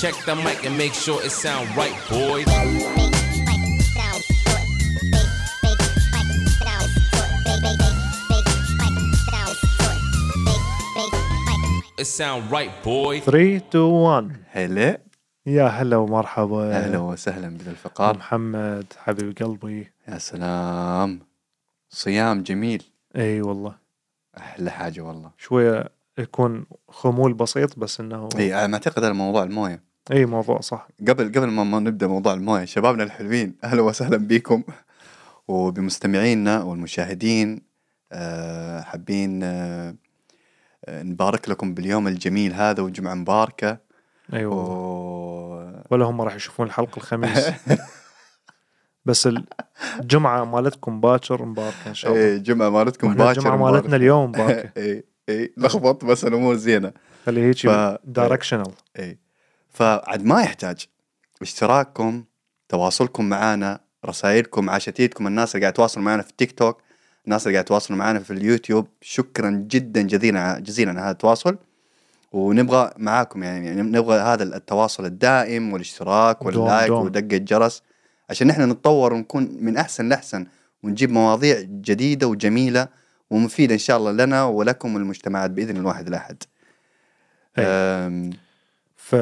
Check the mic and make sure it sound right, boys. It sound right, boys. 3 2 1 هلا. يا هلا ومرحبا. أهلا وسهلا بذا الفقار محمد حبيب قلبي. يا سلام. صيام جميل. إي والله. أحلى حاجة والله. شوية يكون خمول بسيط بس إنه إي أنا أعتقد هذا موضوع المويه أي موضوع صح. قبل قبل ما ما نبدأ موضوع الموية شبابنا الحلوين أهلا وسهلا بكم وبمستمعينا والمشاهدين آه، حابين آه، نبارك لكم باليوم الجميل هذا وجمعة مباركة. اي والله و... ولا هم راح يشوفون الحلقة الخميس. بس الجمعه مالتكم باكر مباركة إن شاء الله. إيه جمعة مالتكم باكر الجمعه. مالتنا اليوم مباركه اي اي لخبط بس الأمور زينة. خلي هيك ف- دايركشنال اي فعد ما يحتاج اشتراككم تواصلكم معنا رسائلكم عشتيتكم الناس اللي قاعد تواصل معنا في التيك توك الناس اللي قاعد تواصل معنا في اليوتيوب شكرا جدا جزيلا جزيلا على هذا التواصل ونبغى معاكم يعني, يعني نبغى هذا التواصل الدائم والاشتراك واللايك. ودق الجرس عشان نحن نتطور ونكون من أحسن لأحسن ونجيب مواضيع جديدة وجميلة ومفيدة إن شاء الله لنا ولكم والمجتمعات بإذن الواحد الأحد. ف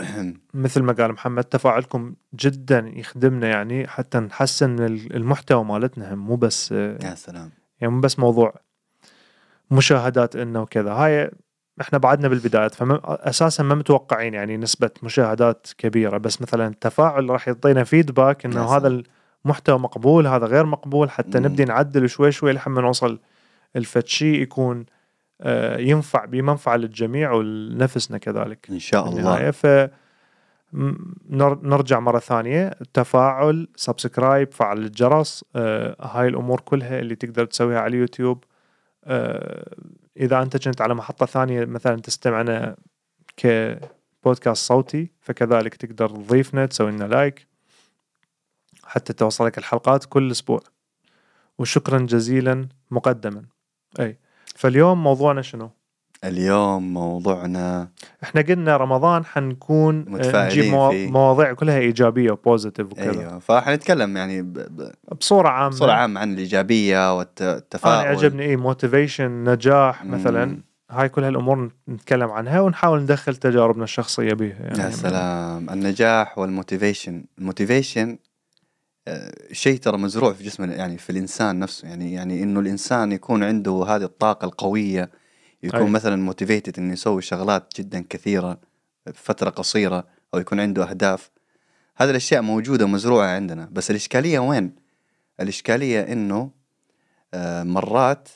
مثل ما قال محمد تفاعلكم جدا يخدمنا يعني حتى نحسن من المحتوى مالتنا هم مو بس يا سلام يعني مو بس موضوع مشاهدات إنه وكذا هاي إحنا بعدنا بالبدايات فاساسا ما متوقعين يعني نسبة مشاهدات كبيرة بس مثلا التفاعل راح يعطينا فيدباك إنه. هذا المحتوى مقبول هذا غير مقبول حتى مم. نبدي نعدل شوي شوي لحد ما نوصل الفد شيء يكون آه، ينفع بمنفعة للجميع ولنفسنا كذلك. إن شاء الله. ف نرجع مرة ثانية. تفاعل subscribe فعل الجرس آه هاي الأمور كلها اللي تقدر تسويها على اليوتيوب. آه إذا أنت كنت على محطة ثانية مثلا تستمعنا كبودكاست صوتي فكذلك تقدر تضيفنا تسوي لنا like حتى توصلك الحلقات كل أسبوع. وشكرا جزيلا مقدما. أي. فاليوم موضوعنا شنو؟ اليوم موضوعنا إحنا قلنا رمضان حنكون آه، نجيب. مواضيع كلها إيجابية و positive وكذا. أيوه فحنتكلم يعني ب- ب- بصورة عامة بصورة عامة عن الإيجابية والتفاؤل أنا عجبني اي موتيفيشن نجاح مم. مثلا هاي كل هالأمور نتكلم عنها ونحاول ندخل تجاربنا الشخصية بها يعني يا سلام النجاح وال motivation ال motivation شيء ترى مزروع في جسمنا يعني في الإنسان نفسه. يعني يعني إنه الإنسان يكون عنده هذه الطاقة القوية يكون أي. مثلا motivated إنه يسوي شغلات جدا كثيرة فترة قصيرة أو يكون عنده أهداف. هذه الأشياء موجودة ومزروعة عندنا. بس الإشكالية وين؟ الإشكالية إنه آه، مرات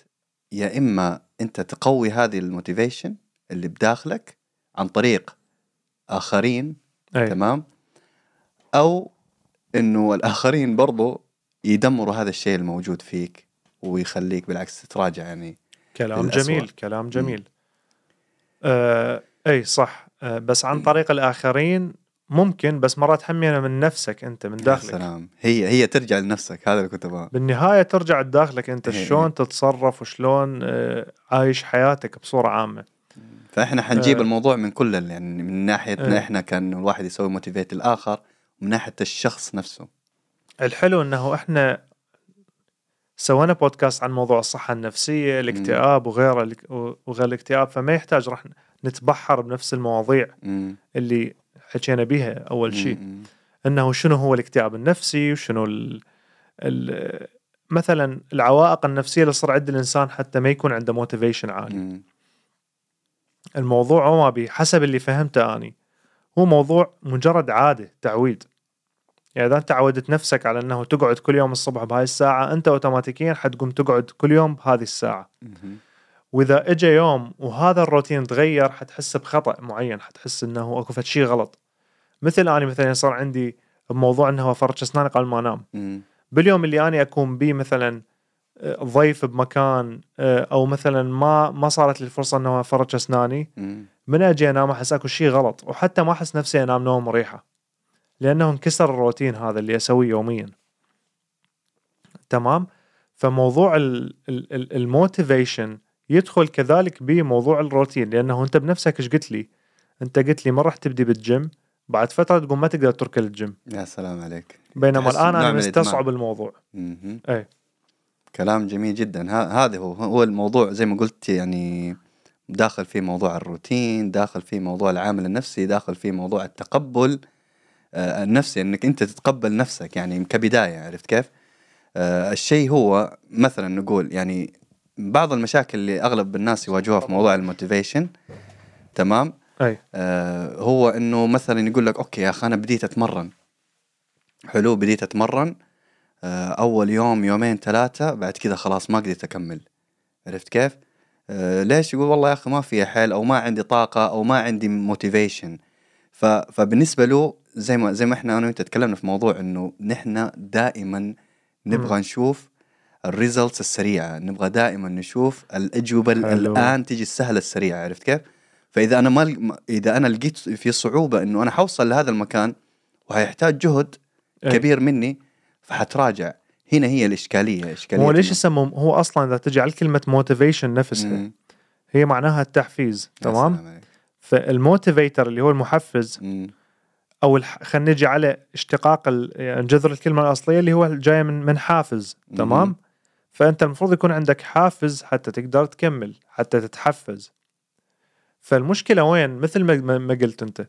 يا إما أنت تقوي هذه ال motivation اللي بداخلك عن طريق آخرين أي. تمام؟ أو إنه الآخرين برضو يدمروا هذا الشيء الموجود فيك ويخليك بالعكس تتراجع يعني كلام للأسوأ. جميل كلام جميل. آه أي صح. آه بس عن طريق الآخرين ممكن بس مرات همينه من نفسك أنت من داخلك. سلام. هي هي ترجع لنفسك هذا اللي كنت أبغاه. بالنهاية ترجع لداخلك أنت إيه. شلون تتصرف وشلون آه عايش حياتك بصورة عامة. فإحنا حنجيب آه. الموضوع من كل يعني من ناحيتنا إيه. إحنا كان الواحد يسوي motivate الآخر. ومن ناحية الشخص نفسه الحلو إنه إحنا سوينا بودكاست عن موضوع الصحة النفسية الاكتئاب وغيره وغير الاكتئاب فما يحتاج راح نتبحر بنفس المواضيع مم. اللي حكينا بيها أول شيء. إنه شنو هو الاكتئاب النفسي وشنو ال ال مثلا العوائق النفسية اللي تصير عند الإنسان حتى ما يكون عنده motivation عالي مم. الموضوع هو ما بي حسب اللي فهمته أني هو موضوع مجرد عادة تعويد يعني إذا أنت عودت نفسك على إنه تقعد كل يوم الصبح بهاي الساعة أنت اوتوماتيكيا حتقوم تقعد كل يوم بهذه الساعة مم. وإذا اجى يوم وهذا الروتين تغير حتحس بخطأ معين حتحس إنه أكو فد شيء غلط مثل أني مثلا صار عندي بموضوع إنه فرش أسناني قبل ما أنام مم. باليوم اللي أنا أكون بيه مثلا آه، ضيف بمكان آه، أو مثلا ما ما صارت لي الفرصة إنه أفرش أسناني. من أجي انام أحس أكو شيء غلط وحتى ما أحس نفسي أنام نوم مريحة لأنه انكسر الروتين هذا اللي أسويه يوميا. تمام؟ فموضوع ال motivation يدخل كذلك بموضوع الروتين لأنه أنت بنفسك إيش قلت لي؟ أنت قلت لي ما راح تبدي بالجيم بعد فترة تقوم ما تقدر تركل الجيم. يا سلام عليك. بينما الآن أنا. مستصعب الموضوع. اي كلام جميل جدا. هذا هو هو الموضوع زي ما قلت يعني داخل فيه موضوع الروتين داخل فيه موضوع العامل النفسي داخل فيه موضوع التقبل آه، النفسي إنك أنت تتقبل نفسك يعني كبداية عرفت كيف؟ آه، الشيء هو مثلا نقول يعني بعض المشاكل اللي أغلب الناس يواجهوها في موضوع الموتيفيشن تمام؟ أي آه، هو إنه مثلا يقول لك okay يا أخي أنا بديت أتمرن حلو بديت أتمرن آه، أول يوم يومين ثلاثة بعد كذا خلاص ما قدرت أكمل عرفت كيف؟ آه، ليش يقول والله يا أخي ما في حيل أو ما عندي طاقة أو ما عندي motivation فبالنسبة له زي ما زي ما إحنا أنا وأنت تكلمنا في موضوع إنه نحن دائما نبغى نشوف ال results السريعة نبغى دائما نشوف الأجوبة ال- حلو. الآن تجي السهلة السريعة عرفت كيف؟ فإذا أنا ما إذا أنا لقيت في صعوبة إنه أنا حوصل لهذا المكان وهيحتاج جهد إيه. كبير مني فحتراجع هنا هي الإشكالية إشكالية هو ليش يسموه هو أصلا إذا تجي على كلمة motivation نفسها مم. هي معناها التحفيز تمام. فال motivator اللي هو المحفز مم. أو الح... خلينا نجي على اشتقاق ال... يعني جذر الكلمة الأصلية اللي هو جاية من من حافز تمام مم. فأنت المفروض يكون عندك حافز حتى تقدر تكمل حتى تتحفز فالمشكلة وين مثل ما- ما قلت أنت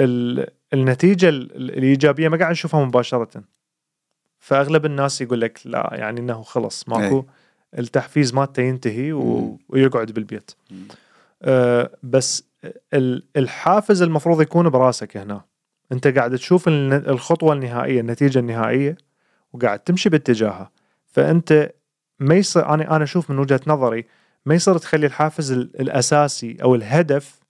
ال... النتيجة ال... ال- الإيجابية ما قاعد نشوفها مباشرة فأغلب الناس يقول لك لا يعني إنه خلص ماكو أي. التحفيز مالته ينتهي و... ويقعد بالبيت. آه، بس ال- الحافز المفروض يكون براسك هنا. أنت قاعد تشوف الخطوة النهائية النتيجة النهائية وقاعد تمشي باتجاهها. فأنت ما يصير أنا أنا أشوف من وجهة نظري ما يصير تخلي الحافز ال- الأساسي أو الهدف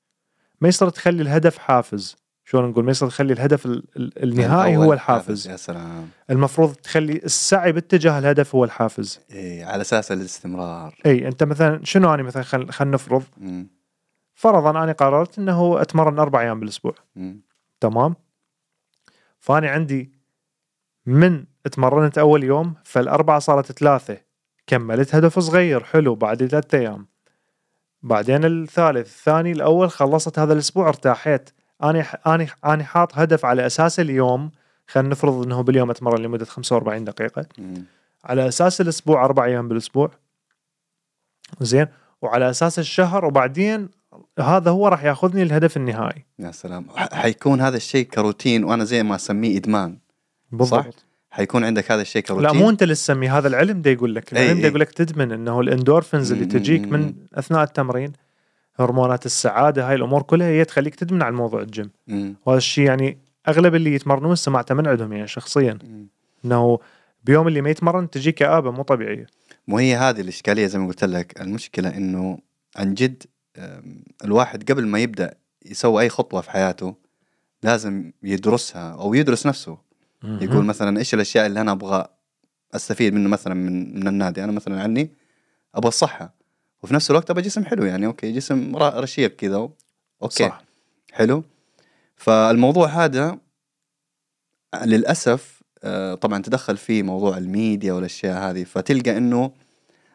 ما يصير تخلي الهدف حافز. شلون نقول ما يصير تخلي الهدف ال- ال- النهائي هو الحافز. يا سلام. المفروض تخلي السعي باتجاه الهدف هو الحافز. إيه على أساس الاستمرار. إي أنت مثلا شنو أنا مثلا خل- خلينا نفرض. فرضا أنا قررت إنه أتمرن أربع أيام بالأسبوع. مم. تمام؟ فأني عندي من تمرنت أول يوم فالأربعة صارت ثلاثة. كملت هدف صغير حلو بعد ثلاثة أيام. بعدين الثالث الثاني الأول خلصت هذا الأسبوع ارتاحيت. اني اني اني حاط هدف على أساس اليوم خلينا نفرض إنه باليوم أتمرن لمدة 45 دقيقة. مم. على أساس الأسبوع أربع أيام بالأسبوع. زين؟ وعلى أساس الشهر وبعدين هذا هو راح ياخذني الهدف النهائي. يا سلام. حيكون هذا الشيء كروتين وأنا زي ما أسميه إدمان. بالضبط. حيكون عندك هذا الشيء كروتين؟ لا مو أنت اللي تسميه هذا العلم ده يقول لك العلم ده. يقول لك تدمن إنه الإندورفينز اللي تجيك من. أثناء التمرين هرمونات السعادة هاي الأمور كلها هي تخليك تدمن على موضوع الجيم. مم. وهذا الشيء يعني أغلب اللي يتمرنون سمعته من عندهم يعني شخصيا. مم. إنه بيوم اللي ما يتمرن تجي كآبة مو طبيعية. مو هي هذه الإشكالية زي ما قلت لك. المشكلة إنه عن جد الواحد قبل ما يبدأ يسوي أي خطوة في حياته لازم يدرسها أو يدرس نفسه. يقول مثلا إيش الأشياء اللي أنا أبغى أستفيد منه مثلا من من النادي؟ أنا مثلا عني أبغى الصحة. وفي نفس الوقت أبغى جسم حلو يعني okay جسم رشيق كذا أوكي صح. حلو. فالموضوع هذا للأسف آه، طبعا تدخل فيه موضوع الميديا والأشياء هذه فتلقى إنه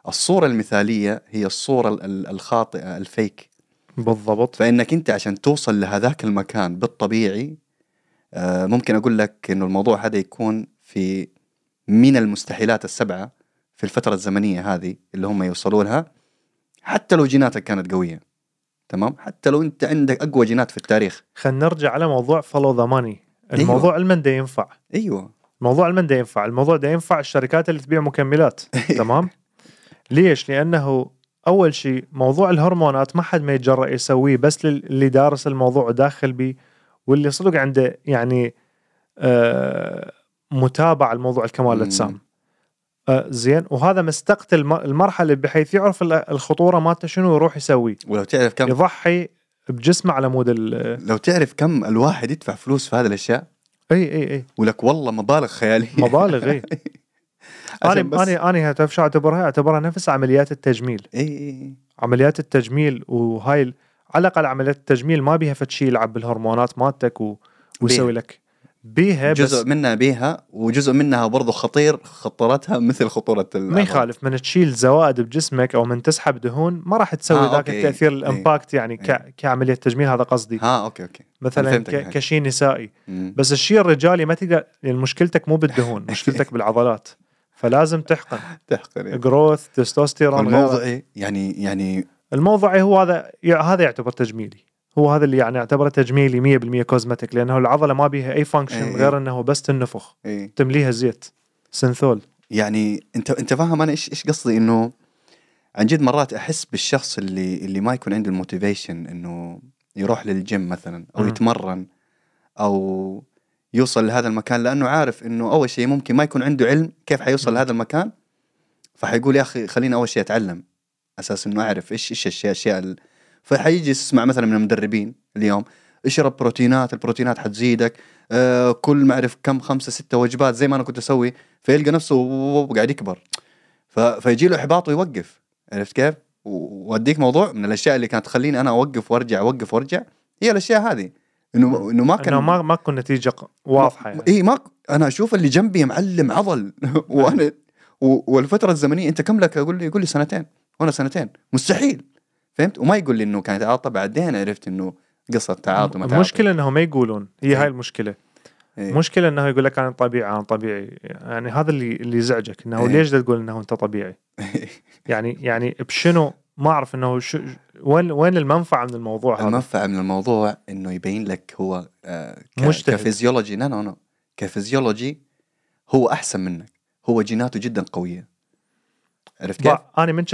الصورة المثالية هي الصورة ال- ال- الخاطئة ال fake. بالضبط. فإنك أنت عشان توصل لهذاك المكان بالطبيعي آه، ممكن أقول لك إنه الموضوع هذا يكون في من المستحيلات السبعة في الفترة الزمنية هذه اللي هم يوصلوا لها حتى لو جيناتك كانت قوية. تمام؟ حتى لو انت عندك أقوى جينات في التاريخ. خلينا نرجع على موضوع follow the money الموضوع علما ده ينفع. أيوه. الموضوع علما ده ينفع. الموضوع ده ينفع الشركات اللي تبيع مكملات. تمام؟ ليش؟ لأنه أول شيء موضوع الهرمونات ما حد ما يتجرأ يسويه بس لل- اللي دارس الموضوع وداخل بيه واللي صدق عنده يعني آه متابعه لموضوع الكمال. الأجسام. زين. وهذا مستقتل الم- المرحلة بحيث يعرف ال- الخطورة مالته شنو ويروح يسوي. ولو تعرف كم يضحي بجسمه على مود لو تعرف كم الواحد يدفع فلوس في هذه الأشياء. إي إي إي. ولك والله مبالغ خيالية. مبالغ إي. أنا أنا أنا شو أعتبرها؟ أعتبرها نفس عمليات التجميل، إي إي عمليات التجميل وهاي على الأقل عمليات التجميل ما بيها فد شيء يلعب بالهرمونات مالتك. ويسوي. لك بيها بس جزء منها بيها وجزء منها برضو خطير خطرتها مثل خطورة ما. يخالف من تشيل زوائد بجسمك أو من تسحب دهون ما راح تسوي آه، ذاك. التأثير إيه. ال impact يعني ك... إيه. كعملية تجميل هذا قصدي ها okay okay مثلا. الحين. كشيء نسائي مم. بس الشيء الرجالي ما تقدر يعني مشكلتك مو بالدهون مشكلتك بالعضلات فلازم تحقن تحقن إيه. growth testosterone غيره. الموضوعي يعني يعني الموضوعي هو هذا هذا يعتبر تجميلي هو هذا اللي يعني اعتبره تجميلي 100% cosmetic لأنه العضلة ما بيها أي function إيه. غير إنه بس تنفخ إيه. تمليها زيت synthol يعني أنت أنت فاهم أنا إيش إيش قصدي إنه عن جد مرات أحس بالشخص اللي اللي ما يكون عنده ال motivation إنه يروح للجيم مثلا أو مم. يتمرن أو يوصل لهذا المكان لأنه عارف إنه أول شيء ممكن ما يكون عنده علم كيف حيوصل مم. لهذا المكان فحيقول يا أخي خليني أول شيء أتعلم أساس إنه أعرف إيش إيش الأشياء الأشياء ال- فحيجي يسمع مثلا من المدربين اليوم اشرب بروتينات البروتينات حتزيدك آه كل ما أعرف كم خمسة ستة وجبات زي ما أنا كنت أسوي فيلقى نفسه قاعد يكبر. فيجي له إحباط ويوقف عرفت كيف؟ وأديك موضوع من الأشياء اللي كانت تخليني أنا أوقف وأرجع أوقف وأرجع هي الأشياء هذه إنه إنه ما كان إنه ما ما تكون نتيجة واضحة يعني. إي ما أنا أشوف اللي جنبي معلم عضل وأنا والفترة الزمنية أنت كم لك أقول لي يقول لي سنتين وأنا سنتين مستحيل فهمت وما يقول لي إنه كانت عاطله بعدين عرفت إنه قصة تعاطي ما. المشكلة إنه ما يقولون هي إيه. هاي المشكلة إيه. مشكلة إنه يقول لك أنا طبيعي أنا طبيعي يعني هذا اللي اللي يزعجك إنه إيه. ليش تقول إنه أنت طبيعي يعني يعني بشنو ما أعرف إنه شو وين وين المنفعة من الموضوع هذا المنفعة من الموضوع إنه يبين لك هو آه ك- مجتهد. كفيزيولوجي لا لا لا كفيزيولوجي هو أحسن منك هو جيناته جدا قوية عرفت كيف؟ أنا من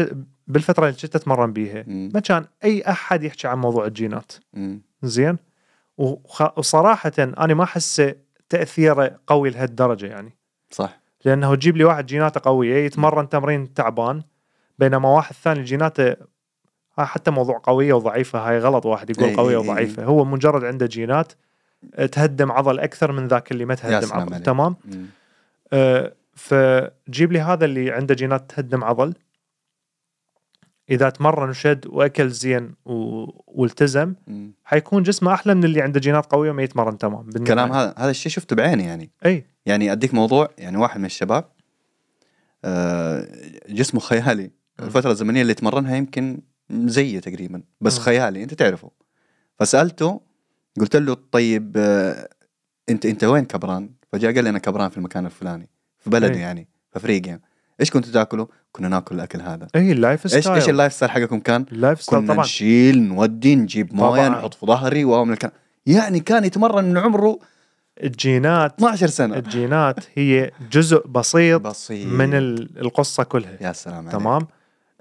بالفترة اللي كنت أتمرن بيها. ما كان أي أحد يحكي عن موضوع الجينات. زين وخ- وصراحه أنا ما احسه تأثيره قوي لهالدرجة يعني صح لأنه تجيب لي واحد جيناته قوية يتمرن تمرين تعبان بينما واحد ثاني جيناته حتى موضوع قوية وضعيفة هاي غلط واحد يقول قوية. وضعيفة هو مجرد عنده جينات آه، تهدم عضل أكثر من ذاك اللي ما تهدم عضل. تمام. آه، فجيب لي هذا اللي عنده جينات تهدم عضل إذا تمرن وشد وأكل زين و... والتزم مم. حيكون جسمه أحلى من اللي عنده جينات قوية وما يتمرن تمام بالنهاية. الكلام هذا هذا الشيء شفته بعيني يعني أي يعني أديك موضوع يعني واحد من الشباب آه، جسمه خيالي مم. الفترة الزمنية اللي تمرنها يمكن زيي تقريبا بس مم. خيالي أنت تعرفه فسألته قلت له طيب آه، انت أنت وين كبران؟ فجاء قال لي أنا كبران في المكان الفلاني في بلده إيه. يعني في أفريقيا إيش كنتوا تاكلوا؟ كنا ناكل الأكل هذا. اي ال life إيش style إيش ال lifestyle حقكم كان؟ ال lifestyle كنا طبعا. نشيل نودي نجيب موية. نحط في ظهري ومن الكلام. يعني كان يتمرن من عمره الجينات 12 سنة. الجينات هي جزء بسيط بسيط. من ال- القصة كلها. يا سلام عليك. تمام؟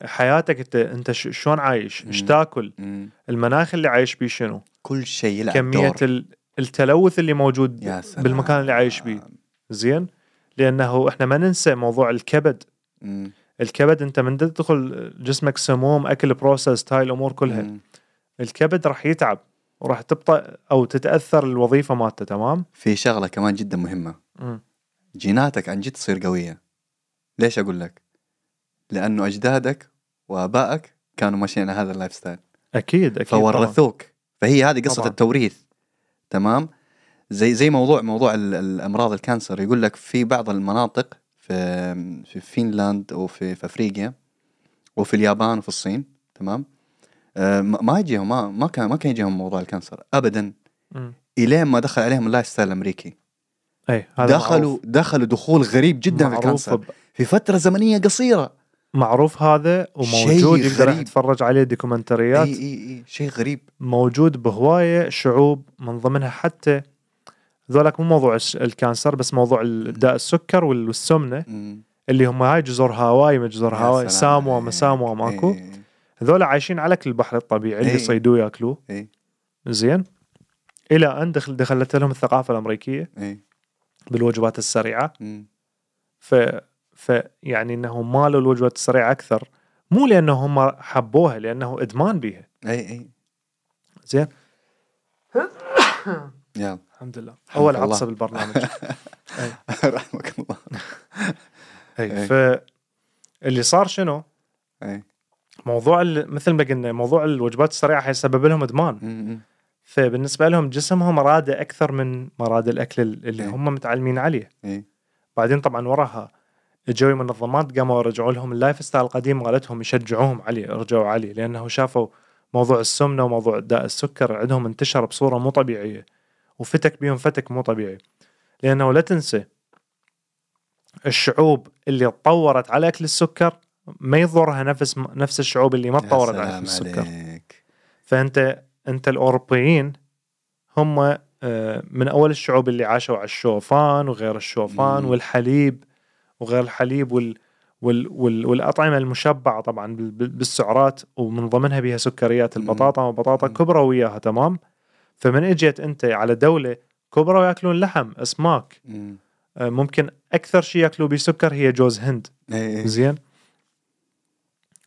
حياتك انت شلون عايش؟ إيش. تاكل. المناخ اللي عايش بيه شنو؟ كل شيء يلعب كمية دور. ال- التلوث اللي موجود يا سلام. بالمكان اللي عايش بيه. زين؟ لأنه إحنا ما ننسى موضوع الكبد. مم. الكبد انت من تدخل جسمك سموم أكل بروسس هاي الأمور كلها مم. الكبد راح يتعب وراح تبطأ أو تتأثر الوظيفة مالته تمام في شغلة كمان جدا مهمة مم. جيناتك عن جد تصير قوية ليش أقول لك؟ لأنه أجدادك وآبائك كانوا ماشيين على هذا ال lifestyle أكيد أكيد طبعاً. فورثوك فهي هذه قصة طبعاً. التوريث تمام زي زي موضوع موضوع ال- الامراض ال cancer يقول لك في بعض المناطق في في فنلاند وفي في أفريقيا وفي اليابان وفي الصين تمام؟ آه، ما يجيهم ما ما كان ما كان يجيهم موضوع ال cancer ابدا. الين ما دخل عليهم ال lifestyle الامريكي أي هذا دخلوا معروف. دخلوا دخول غريب جدا في ال cancer. ب- في فترة زمنية قصيرة. معروف هذا وموجود يقدر. يتفرج عليه documentaryات. إي إي إي شيء غريب. موجود بهواية شعوب من ضمنها حتى ذولك مو موضوع ال cancer بس موضوع الداء السكر وال- والسمنة. اللي هم هاي جزر هاواي ما جزر هاواي ساموا. ما ساموا ماكو إيه، هذول عايشين على أكل البحر الطبيعي اللي إيه. يصيدوه يأكلوه إيه. زين إلى أن دخل دخلت لهم الثقافة الأمريكية. بالوجبات السريعة. ف ف يعني انهم مالوا الوجبات السريعة أكثر مو لأنه هم حبوها لأنه إدمان بيها اي اي زين يلا الحمد لله اول لله. عطسه بالبرنامج رحمك الله أي. ف اللي صار شنو؟ أي موضوع مثل ما قلنا موضوع الوجبات السريعة حيسبب لهم إدمان مم. فبالنسبة لهم جسمهم راده أكثر من ما راد الأكل اللي. هم متعلمين عليه إيه. بعدين طبعا وراها إجوا منظمات قاموا رجعوا لهم ال lifestyle القديم مالتهم يشجعوهم عليه رجعوا عليه لأنه شافوا موضوع السمنة وموضوع داء السكر عندهم انتشر بصورة مو طبيعية وفتك بيهم فتك مو طبيعي لأنه لا تنسى الشعوب اللي تطورت على أكل السكر ما يضرها نفس نفس الشعوب اللي ما تطورت على أكل السكر عليك فأنت أنت الأوروبيين هم آه، من أول الشعوب اللي عاشوا على الشوفان وغير الشوفان مم. والحليب وغير الحليب وال وال وال والأطعمة المشبعة طبعا بال- بال- بالسعرات ومن ضمنها بها سكريات. البطاطا وبطاطا. كبرى وياها تمام فمن اجيت انت على دولة كبرى وياكلون لحم اسماك. مم. آه، ممكن أكثر شيء ياكلوا بسكر هي جوز هند. إيه. زين؟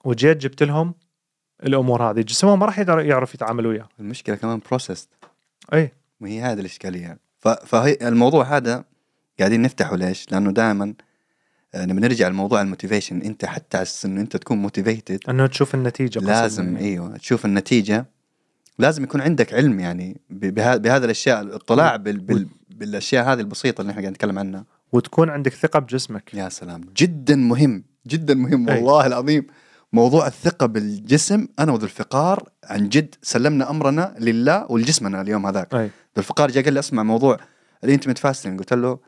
وجيت جبت لهم الأمور هذه. جسمهم ما راح يعرف يتعامل وياه المشكلة كمان processed اي وهي هذه الإشكالية. فهي الموضوع هذا قاعدين نفتحه ليش؟ لأنه دائما لما نرجع لموضوع ال motivation. أنت حتى انه أنت تكون motivated أنه تشوف النتيجة لازم يعني. إيوه تشوف النتيجة. لازم يكون عندك علم يعني بهذه الأشياء الاطلاع بال بال بالأشياء هذه البسيطة اللي إحنا قاعدين نتكلم عنها. وتكون عندك ثقة بجسمك. يا سلام. جدا مهم جدا مهم أي. والله العظيم. موضوع الثقة بالجسم أنا وذو الفقار عن جد سلمنا أمرنا لله ولجسمنا اليوم هذاك. اي ذو الفقار جاء قال لي أسمع موضوع الانتمت فاستنج قلت له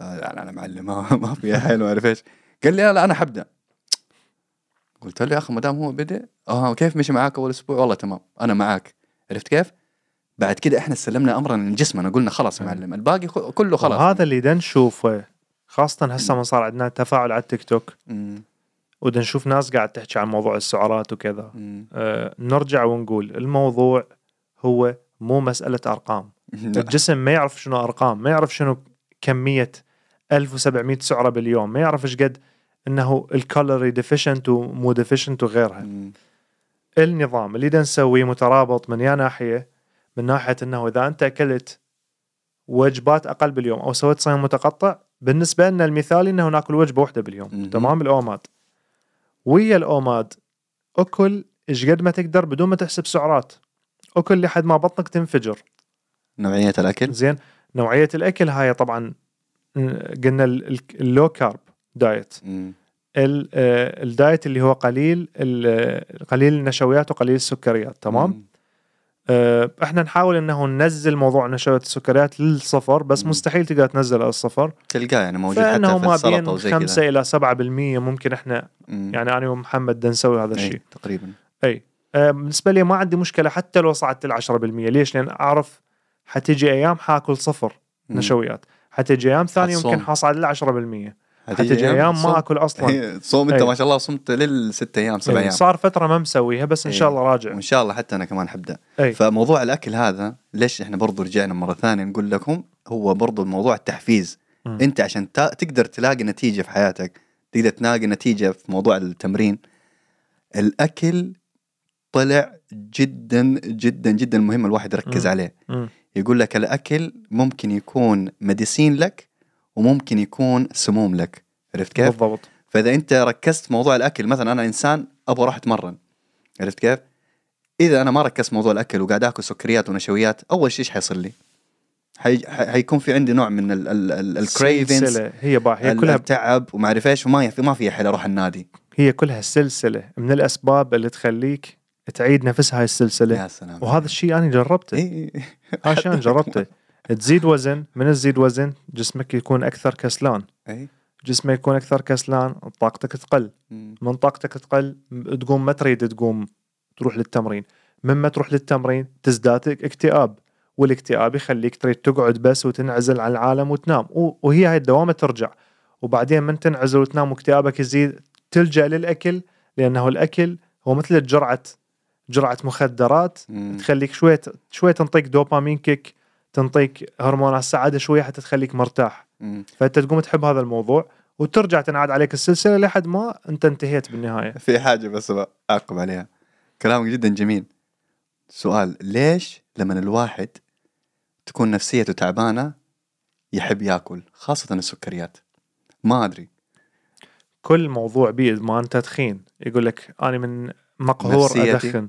آه لا لا أنا معلم ما, ما في حلو عارف إيش. قال لي لا لا أنا حبدأ. قلت له يا أخي ما دام هو بدأ آه كيف مشي معاك أول أسبوع؟ والله تمام أنا معاك. عرفت كيف؟ بعد كده إحنا سلمنا أمرنا لجسمنا قلنا خلاص يا. معلم الباقي كله خلاص هذا اللي دا نشوفه خاصة هسه من صار عندنا تفاعل على التيك توك. ودا نشوف ناس قاعد تحكي عن موضوع السعرات وكذا. أه نرجع ونقول الموضوع هو مو مسألة أرقام الجسم ما يعرف شنو أرقام ما يعرف شنو كمية 1700 سعرة باليوم ما يعرف إيش قد إنه ال calorie deficient ومو deficient وغيرها. النظام اللي دا نسويه مترابط من يا ناحية من ناحية إنه إذا أنت أكلت وجبات أقل باليوم أو سويت صيام متقطع بالنسبة لنا المثالي إنه ناكل وجبه واحدة باليوم. تمام؟ ال OMAD. ويا ال OMAD أكل إيش قد ما تقدر بدون ما تحسب سعرات. أكل لحد ما بطنك تنفجر. نوعية الأكل؟ زين. نوعية الأكل هاي طبعا قلنا ال- ال- ال low carb diet مم. ال- آه، ال diet اللي هو قليل ال- آه، قليل النشويات وقليل السكريات تمام مم. آه، إحنا نحاول إنه ننزل موضوع نشويات السكريات للصفر بس مم. مستحيل تقدر تنزل على الصفر تلقاه يعني موجود حتى في ما بين وزي 5 كذا إلى 7% ممكن إحنا مم. يعني أنا ومحمد بدنا نسوي هذا أي، الشيء تقريبا اي آه، بالنسبة لي ما عندي مشكلة حتى لو صعدت ال 10% ليش؟ لأن أعرف حتيجي أيام حاكل صفر مم. نشويات حتيجي أيام ثانية. يمكن حصعد ل 10% حتيجي أيام. ما اكل أصلا هي- تصوم أنت أي. ما شاء الله صمت للست أيام سبع يعني أيام صار فترة ما مسويها بس إن إيه. شاء الله راجع وإن شاء الله حتى أنا كمان حبدأ فموضوع الأكل هذا ليش إحنا برضو رجعنا مرة ثانية نقول لكم هو برضو موضوع التحفيز مم. أنت عشان تقدر تلاقي نتيجة في حياتك تقدر تلاقي نتيجة في موضوع التمرين الأكل طلع جدا جدا جدا مهم الواحد يركز مم. عليه مم. يقول لك الأكل ممكن يكون مديسين لك وممكن يكون سموم لك. عرفت كيف؟ بالضبط. فإذا أنت ركزت موضوع الأكل مثلا أنا إنسان أبغى أروح أتمرن. عرفت كيف؟ إذا أنا ما ركزت موضوع الأكل وقاعد آكل سكريات ونشويات أول شيء إيش حيصير لي؟ حي... حي... حيكون في عندي نوع من ال cravings. هي با هي كلها التعب وما أعرف إيش وما في ما في حيل أروح النادي. هي كلها سلسلة. من الأسباب اللي تخليك تعيد نفس هاي السلسلة. يا سلام. وهذا الشيء أنا جربته. اي هذا الشيء أنا جربته. تزيد وزن من تزيد وزن جسمك يكون أكثر كسلان. أي. جسمك يكون أكثر كسلان طاقتك تقل. من طاقتك تقل تقوم ما تريد تقوم تروح للتمرين. مما تروح للتمرين تزداد اكتئاب والاكتئاب يخليك تريد تقعد بس وتنعزل عن العالم وتنام. وهي هاي الدوامة ترجع. وبعدين من تنعزل وتنام واكتئابك يزيد تلجأ للأكل لأنه الأكل هو مثل جرعة جرعة مخدرات. مم. تخليك شوية شوية تنطيك دوبامين كيك تنطيك هرمونات السعادة شوية حتى تخليك مرتاح. مم. فأنت تقوم تحب هذا الموضوع وترجع تنعاد عليك السلسلة لحد ما أنت انتهيت بالنهاية. في حاجة بس اعقب عليها. كلامك جدا جميل. سؤال ليش لما الواحد تكون نفسيته تعبانة يحب يأكل خاصة السكريات؟ ما أدري. كل موضوع بيه ادمان تدخين يقول لك أنا من مقهور. أدخن.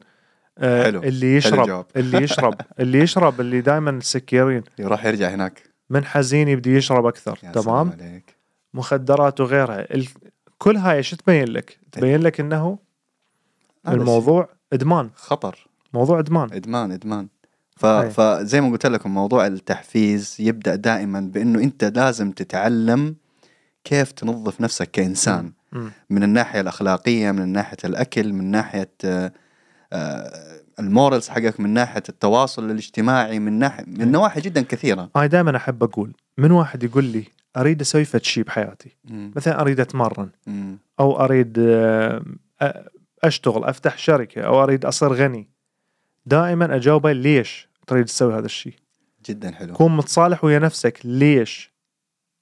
حلو. اللي حلو يشرب الجواب. اللي يشرب اللي يشرب اللي دائما سكيرين يروح يرجع هناك. من حزين يبدي يشرب أكثر. يا تمام؟ عليك. مخدرات وغيرها. ال... كل هاي شو تبين لك؟ تبين لك إنه الموضوع إدمان. خطر. موضوع إدمان. إدمان إدمان. ف... فزي ما قلت لكم موضوع التحفيز يبدأ دائما بإنه أنت لازم تتعلم كيف تنظف نفسك كإنسان. مم. من الناحية الأخلاقية من ناحية الأكل من ناحية آه، آه، المورالز حقك من ناحية التواصل الاجتماعي من ناحيه من نواحي جدا كثيرة. هاي دائما أحب أقول من واحد يقول لي أريد أسوي فد شيء بحياتي. مم. مثلا أريد أتمرن. مم. أو أريد آه، أشتغل أفتح شركة. أو أريد أصير غني. دائما أجاوبه ليش تريد تسوي هذا الشيء جدا حلو. كون متصالح ويا نفسك ليش؟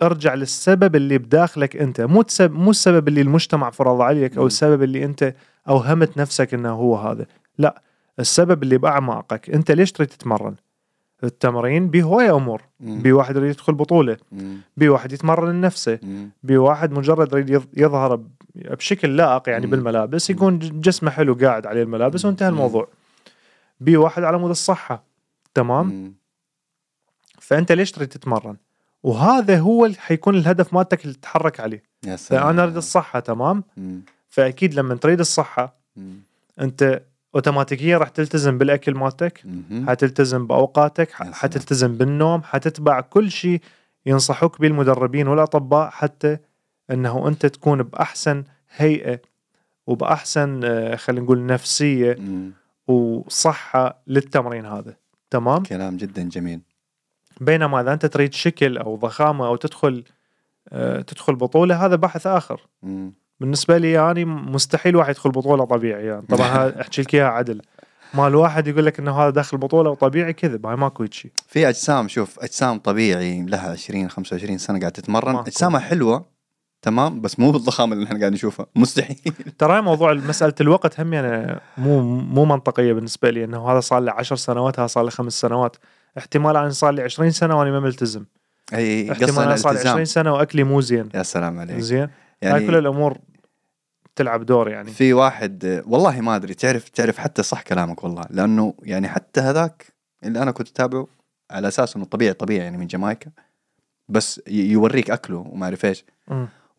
ارجع للسبب اللي بداخلك أنت. مو تسب... مو السبب اللي المجتمع فرض عليك أو. السبب اللي أنت أوهمت نفسك إنه هو هذا. لا السبب اللي باعماقك انت ليش تريد تتمرن؟ التمرين بهواية أمور. مم. بي واحد يريد يدخل بطولة. بي واحد يتمرن لنفسه. واحد مجرد يريد يظ- يظهر بشكل لائق يعني. بالملابس. يكون جسمه حلو قاعد عليه الملابس وانتهى. الموضوع. بي واحد على مود الصحة. تمام. فأنت ليش تريد تتمرن؟ وهذا هو اللي حيكون الهدف مالتك اللي تتحرك عليه. يا سلام فأنا أريد الصحة تمام؟ مم. فأكيد لما تريد الصحة مم. أنت اوتوماتيكيا راح تلتزم بالأكل مالتك. حتلتزم بأوقاتك. حتلتزم بالنوم حتتبع كل شيء ينصحوك به المدربين والأطباء حتى إنه أنت تكون بأحسن هيئة وبأحسن آه، خلينا نقول نفسية. وصحة للتمرين هذا تمام كلام جدا جميل بينما إذا أنت تريد شكل أو ضخامة أو تدخل آه، تدخل بطولة هذا بحث آخر مم. بالنسبة لي يعني مستحيل واحد يدخل بطولة طبيعي يعني. طبعا أحكي لك إياها عدل. ما الواحد يقول لك إنه هذا داخل بطولة وطبيعي كذب هاي ماكو شيء. في أجسام شوف أجسام طبيعي لها 20 25 سنة قاعد تتمرن. ماكو. أجسامها حلوة تمام بس مو بالضخامة اللي إحنا قاعد نشوفها. مستحيل. ترى موضوع مسألة الوقت هم يعني مو مو منطقية بالنسبة لي. إنه هذا صار له 10 سنوات هذا صار له خمس سنوات. احتمال أنا صار لي 20 سنة وأنا ما ملتزم. أي احتمال صار لي 20 الالتزام سنة وأكلي مو زين. يا سلام عليك. زين؟ هاي كل يعني الأمور تلعب دور يعني في واحد والله ما أدري تعرف تعرف حتى صح كلامك والله لأنه يعني حتى هذاك اللي أنا كنت أتابعه على أساس إنه طبيعي طبيعي يعني من جامايكا بس يوريك أكله وما أعرف إيش.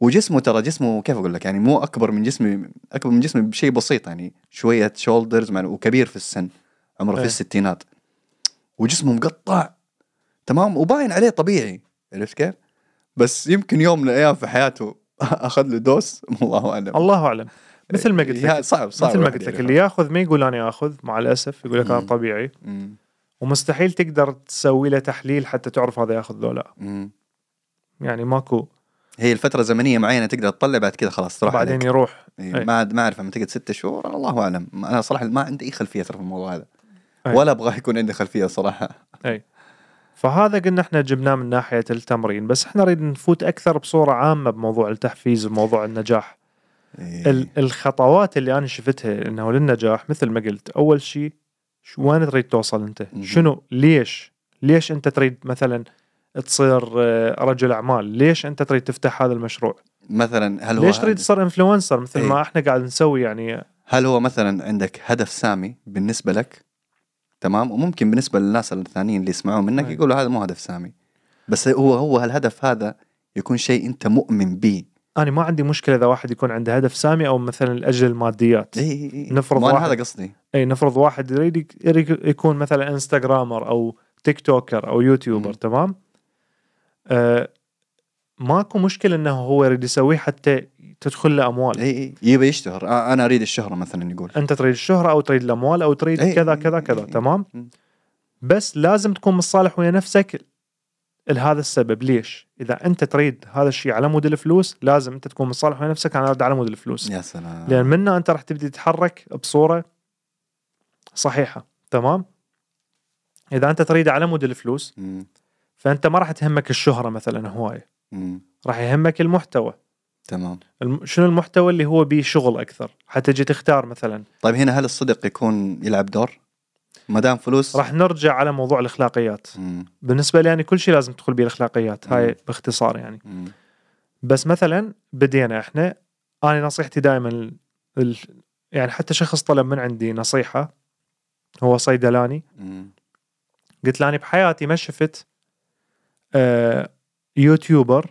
وجسمه ترى جسمه كيف أقول لك يعني مو أكبر من جسمي أكبر من جسمي بشيء بسيط يعني شوية شولدرز وكبير في السن عمره في إيه. الستينات وجسمه مقطع تمام وباين عليه طبيعي عرفت كيف؟ بس يمكن يوم من الأيام في حياته اخذ له دوس الله أعلم الله أعلم مثل ما قلت لك صعب صعب مثل ما قلت لك. اللي ياخذ ما يقول أنا اخذ مع الأسف يقول لك هذا مم. طبيعي مم. ومستحيل تقدر تسوي له تحليل حتى تعرف هذا ياخذ لو لا مم. يعني ماكو هي الفترة زمنية معينة تقدر تطلع بعد كذا خلاص تروح بعدين عليك. يروح إيه،. ما عاد- ما أعرف لما تقعد ستة شهور الله أعلم أنا صراحة ما عندي أي خلفية ترى في الموضوع هذا أي. ولا أبغى يكون عندي خلفية صراحة فهذا قلنا إحنا جبناه من ناحية التمرين بس إحنا نريد نفوت أكثر بصورة عامة بموضوع التحفيز وموضوع النجاح. إيه. ال- الخطوات اللي أنا شفتها إنه للنجاح مثل ما قلت أول شيء شو وين تريد توصل أنت؟ مهم. شنو؟ ليش؟ ليش أنت تريد مثلا تصير آه، رجل أعمال؟ ليش أنت تريد تفتح هذا المشروع؟ مثلا هل هو ليش تريد تصير influencer مثل إيه. ما إحنا قاعد نسوي يعني؟ هل هو مثلا عندك هدف سامي بالنسبة لك؟ تمام؟ وممكن بالنسبة للناس الثانيين اللي يسمعون منك أي. يقولوا هذا مو هدف سامي. بس هو هو هالهدف هذا يكون شيء انت مؤمن به. أنا ما عندي مشكلة إذا واحد يكون عنده هدف سامي أو مثلا لأجل الماديات. اي اي إي. نفرض أنا واحد- هذا قصدي. إي نفرض واحد يريد يك- يريد يكون مثلا إنستغرامر أو تيك توكر أو يوتيوبر. تمام؟ آه ماكو مشكلة إنه هو يريد يسويه حتى تدخل له أموال. إي إي يبي يشتهر. أنا أريد الشهرة مثلا يقول. أنت تريد الشهرة أو تريد الأموال أو تريد إي كذا كذا كذا. إي. تمام؟ مم. بس لازم تكون متصالح ويا نفسك لهذا السبب. ليش؟ إذا أنت تريد هذا الشيء على مود الفلوس لازم أنت تكون متصالح ويا نفسك. أنا أريد على مود الفلوس. يا سلام. لأن منها أنت راح تبدي تتحرك بصورة صحيحة. تمام؟ إذا أنت تريد على مود الفلوس. فأنت ما راح تهمك الشهرة مثلا هواية. راح يهمك المحتوى تمام شنو المحتوى اللي هو بيه شغل أكثر حتى تجي تختار مثلا طيب هنا هل الصدق يكون يلعب دور؟ ما دام فلوس راح نرجع على موضوع الأخلاقيات مم. بالنسبة لي يعني كل شيء لازم تدخل به الأخلاقيات مم. هاي باختصار يعني مم. بس مثلا بدينا إحنا أنا نصيحتي دائما ال... يعني حتى شخص طلب من عندي نصيحة هو صيدلاني مم. قلت له أنا بحياتي ما شفت آه يوتيوبر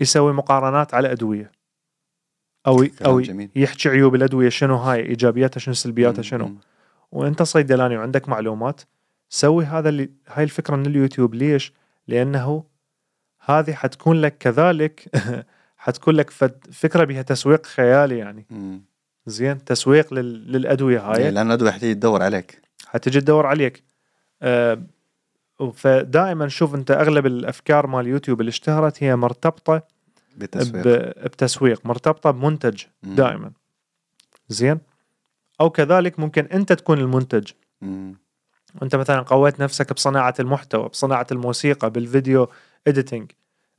يسوي مقارنات على أدوية أو أو جميل. يحكي عيوب الأدوية شنو هاي إيجابياتها شنو سلبياتها شنو. وأنت صيدلاني وعندك معلومات سوي هذا اللي هاي الفكرة من اليوتيوب ليش؟ لأنه هذه حتكون لك كذلك حتكون لك فد- فكرة بها تسويق خيالي يعني مم. زين تسويق لل... للأدوية هاي إيه، لأن الأدوية حتيجي تدور عليك حتجي تدور عليك آه، فدائما شوف أنت أغلب الأفكار مال اليوتيوب اللي اشتهرت هي مرتبطة بالتسويق ب- بتسويق مرتبطة بمنتج مم. دائما. زين؟ أو كذلك ممكن أنت تكون المنتج. مم. أنت مثلا قويت نفسك بصناعة المحتوى بصناعة الموسيقى بالفيديو اديتنج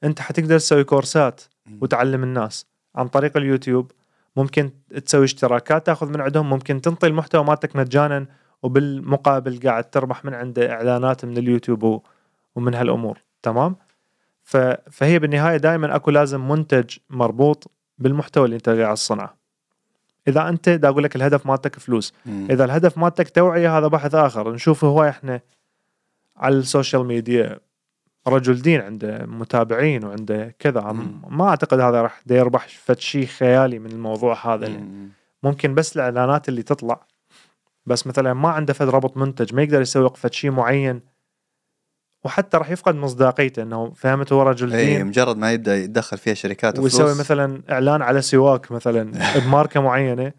أنت حتقدر تسوي كورسات. وتعلم الناس عن طريق اليوتيوب. ممكن تسوي اشتراكات تأخذ من عندهم ممكن تنطي المحتوى مالتك مجانا. وبالمقابل قاعد تربح من عنده إعلانات من اليوتيوب ومن هالأمور تمام. فهي بالنهاية دائما أكو لازم منتج مربوط بالمحتوى اللي أنت قاعد تصنعه إذا أنت دا أقول لك الهدف مالتك فلوس مم. إذا الهدف مالتك توعية هذا بحث آخر نشوف هواي إحنا على السوشيال ميديا رجل دين عنده متابعين وعنده كذا مم. ما أعتقد هذا راح يربح فد شيء خيالي من الموضوع هذا. مم. ممكن بس الإعلانات اللي تطلع بس مثلا ما عنده فد ربط منتج ما يقدر يسوق فد شيء معين. وحتى راح يفقد مصداقيته إنه فهمت هو رجل اي دين مجرد ما يبدأ يتدخل فيها شركات ويسوي وفلوس. مثلا إعلان على سواك مثلا بماركة معينة.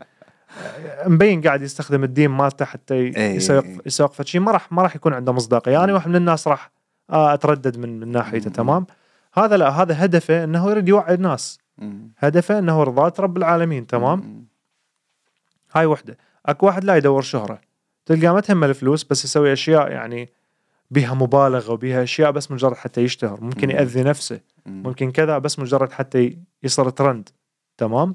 مبين قاعد يستخدم الدين مالته حتى. يسوق يسوق فشي ما راح ما راح يكون عنده مصداقية. أنا واحد من الناس راح آه أتردد من من ناحيته. تمام؟ هذا لا هذا هدفه إنه يريد يوعي الناس. هدفه إنه رضاة رب العالمين تمام. هاي وحدة. اكو واحد لا يدور شهرة تلقى ما تهمه الفلوس بس يسوي أشياء يعني بها مبالغة وبها أشياء بس مجرد حتى يشتهر ممكن مم. يأذي نفسه مم. ممكن كذا بس مجرد حتى يصير ترند تمام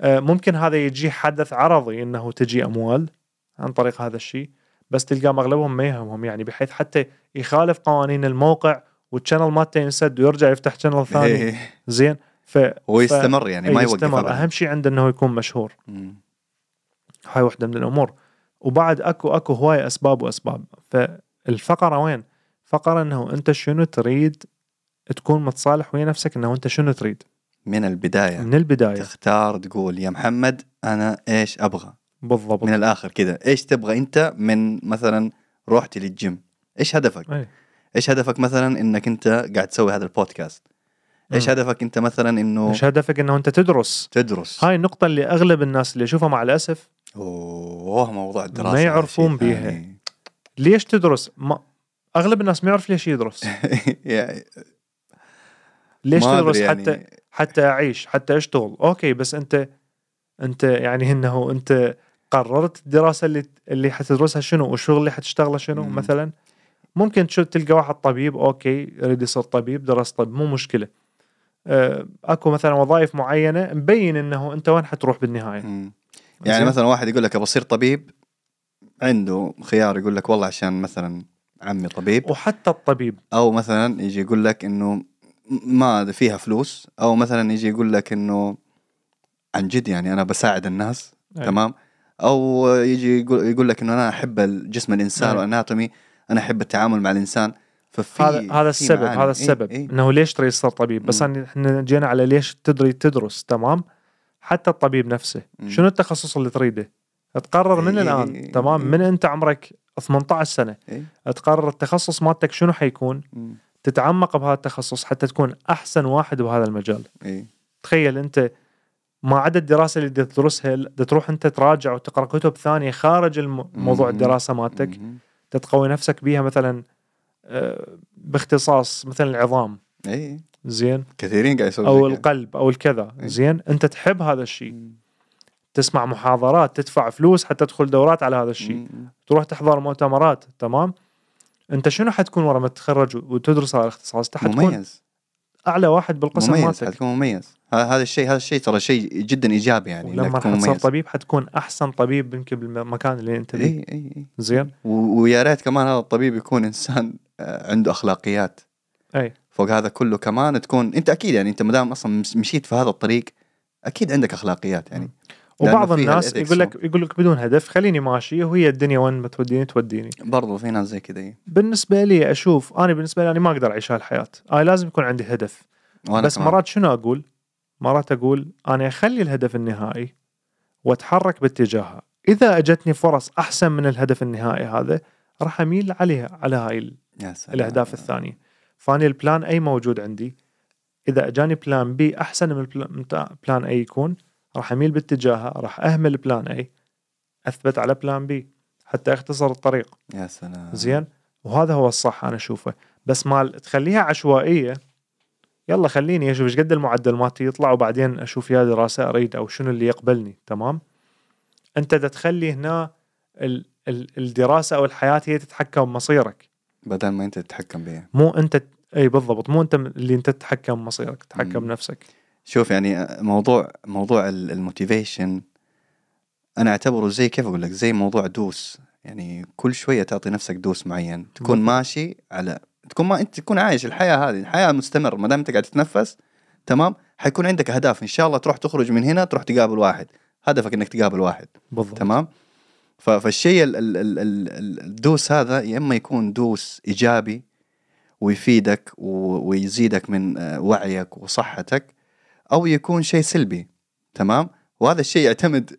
آه، ممكن هذا يجي حدث عرضي إنه تجي أموال عن طريق هذا الشيء بس تلقى اغلبهم ما يهمهم يعني بحيث حتى يخالف قوانين الموقع وال channel مالته ينسد ويرجع يفتح channel ثاني إيه. زين ف ويستمر يعني ما يوقف يستمر. أهم شيء عنده إنه يكون مشهور مم. هاي وحدة من الأمور. وبعد أكو أكو هواي أسباب وأسباب. فالفقرة وين؟ فقرة إنه أنت شنو تريد تكون متصالح ويا نفسك إنه أنت شنو تريد؟ من البداية. من البداية. تختار تقول يا محمد أنا إيش أبغى؟ بالضبط. من الآخر كذا. إيش تبغى أنت من مثلا روحتي للجيم؟ إيش هدفك؟ أي. إيش هدفك مثلا إنك أنت قاعد تسوي هذا البودكاست؟ إيش. هدفك أنت مثلا إنه مش هدفك إنه أنت تدرس؟ تدرس. هاي النقطة اللي أغلب الناس اللي أشوفها مع الأسف أوه موضوع الدراسة ما يعرفون بيها. ثاني. ليش تدرس؟ ما أغلب الناس ما يعرف ليش يدرس يعني ليش تدرس أدري حتى يعني حتى أعيش حتى أشتغل okay بس انت أنت يعني إنه أنت قررت الدراسة اللي اللي حتدرسها شنو والشغل اللي حتشتغله شنو مم. مثلا ممكن تشوف تلقى واحد طبيب أوكي يريد يصير طبيب درس طب مو مشكلة آه، أكو مثلا وظائف معينة مبين إنه أنت وين حتروح بالنهاية مم. يعني؟ مثلا واحد يقول لك ابى أصير طبيب عنده خيار يقول لك والله عشان مثلا عمي طبيب وحتى الطبيب أو مثلا يجي يقول لك إنه ما فيها فلوس أو مثلا يجي يقول لك إنه عن جد يعني أنا بساعد الناس أي. تمام أو يجي يقول, يقول لك إنه أنا أحب جسم الإنسان. والأناتومي أنا أحب التعامل مع الإنسان ففي هذا هذا السبب معاني. هذا السبب إيه إيه. إنه ليش تريد تصير طبيب بس إحنا جينا على ليش تدري تدرس تمام حتى الطبيب نفسه. شنو التخصص اللي تريده تقرر من إيه الآن إيه تمام إيه. من أنت عمرك 18 سنة إيه. تقرر التخصص مالتك شنو حيكون مم. تتعمق بهذا التخصص حتى تكون أحسن واحد بهذا المجال إيه. تخيل أنت ما عدا الدراسة اللي تدرسها تروح أنت تراجع وتقرأ كتب ثانية خارج موضوع. الدراسة مالتك. تتقوي نفسك بيها مثلا آه، باختصاص مثلا العظام إيه زين. كثيرين قاعد يسوون أو. القلب أو الكذا. إيه. زين. أنت تحب هذا الشيء. تسمع محاضرات تدفع فلوس حتى تدخل دورات على هذا الشيء. تروح تحضر مؤتمرات. تمام. أنت شنو حتكون ورا ما تتخرج وتدرس هذا الاختصاص؟ حتكون مميز. أعلى واحد بالقسم مميز مالتك. حتكون مميز. هذا الشيء هذا الشيء ترى شيء جدا إيجابي يعني حتصير مميز. طبيب حتكون أحسن طبيب يمكن بالمكان اللي أنت فيه. إي إي زين. ويا ريت كمان هذا الطبيب يكون إنسان آه، عنده أخلاقيات. إي. فوق هذا كله كمان تكون أنت أكيد يعني أنت ما دام أصلا مشيت في هذا الطريق أكيد عندك أخلاقيات يعني. وبعض الناس يقول لك يقول لك بدون هدف خليني ماشي وهي الدنيا وين ما توديني توديني. برضو في ناس زي كذا. بالنسبة لي أشوف أنا بالنسبة لي أنا ما أقدر أعيش هالحياة. أنا لازم يكون عندي هدف. وأنا بس كمان. مرات شنو أقول؟ مرات أقول أنا أخلي الهدف النهائي وأتحرك باتجاهها. إذا أجتني فرص أحسن من الهدف النهائي هذا راح أميل عليها على هاي ال- يا سلام. الأهداف الثانية. فاني البلان اي موجود عندي. إذا أجاني plan B أحسن من plan A يكون راح أميل باتجاهها راح أهمل plan A أثبت على plan B حتى أختصر الطريق. يا سلام. زين؟ وهذا هو الصح أنا أشوفه. بس مال تخليها عشوائية يلا خليني أشوف إيش قد المعدل مالتي يطلع وبعدين أشوف يا دراسة أريد أو شنو اللي يقبلني. تمام؟ أنت تخلي هنا ال ال الدراسة أو الحياة هي تتحكم بمصيرك. بدل ما أنت تتحكم بها مو انت اي بالضبط مو انت اللي انت تتحكم بمصيرك تتحكم مم. بنفسك شوف يعني موضوع موضوع الموتيفيشن أنا أعتبره زي كيف أقول لك؟ زي موضوع دوس. يعني كل شوية تعطي نفسك دوس معين. تكون بالضبط. ماشي على تكون ما أنت تكون عايش الحياة هذه. الحياة مستمر ما دام انت قاعد تتنفس تمام؟ حيكون عندك أهداف. إن شاء الله تروح تخرج من هنا تروح تقابل واحد. هدفك إنك تقابل واحد. بالضبط. تمام؟ فالشيء ال- ال- ال- ال- ال- الدوس هذا يا إما يكون دوس إيجابي ويفيدك ويزيدك من آه، وعيك وصحتك أو يكون شيء سلبي تمام؟ وهذا الشيء يعتمد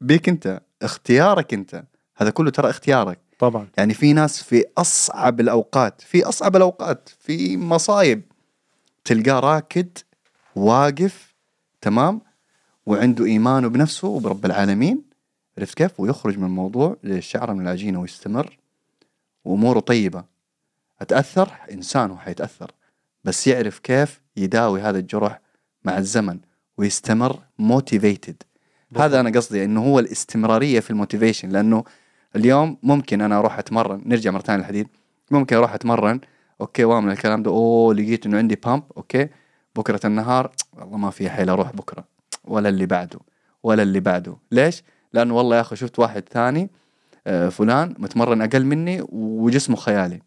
بيك أنت اختيارك أنت. هذا كله ترى اختيارك. طبعا. يعني في ناس في أصعب الأوقات في أصعب الأوقات في مصايب تلقاه راكد واقف تمام؟ وعنده إيمانه بنفسه وبرب العالمين. عرفت كيف؟ ويخرج من الموضوع للشعره من العجينه ويستمر. وأموره طيبة. أتأثر؟ إنسان وحيتاثر بس يعرف كيف يداوي هذا الجرح مع الزمن ويستمر motivated هذا أنا قصدي إنه هو الاستمرارية في ال motivation. لأنه اليوم ممكن أنا أروح أتمرن. نرجع مرة ثانية للحديد ممكن أروح أتمرن. okay واعمل الكلام ده. أوه لقيت إنه عندي pump okay بكرة النهار. والله ما في حيل أروح بكرة. ولا اللي بعده. ولا اللي بعده. ليش؟ لأنه والله يا أخي شفت واحد ثاني آه، فلان متمرن أقل مني وجسمه خيالي.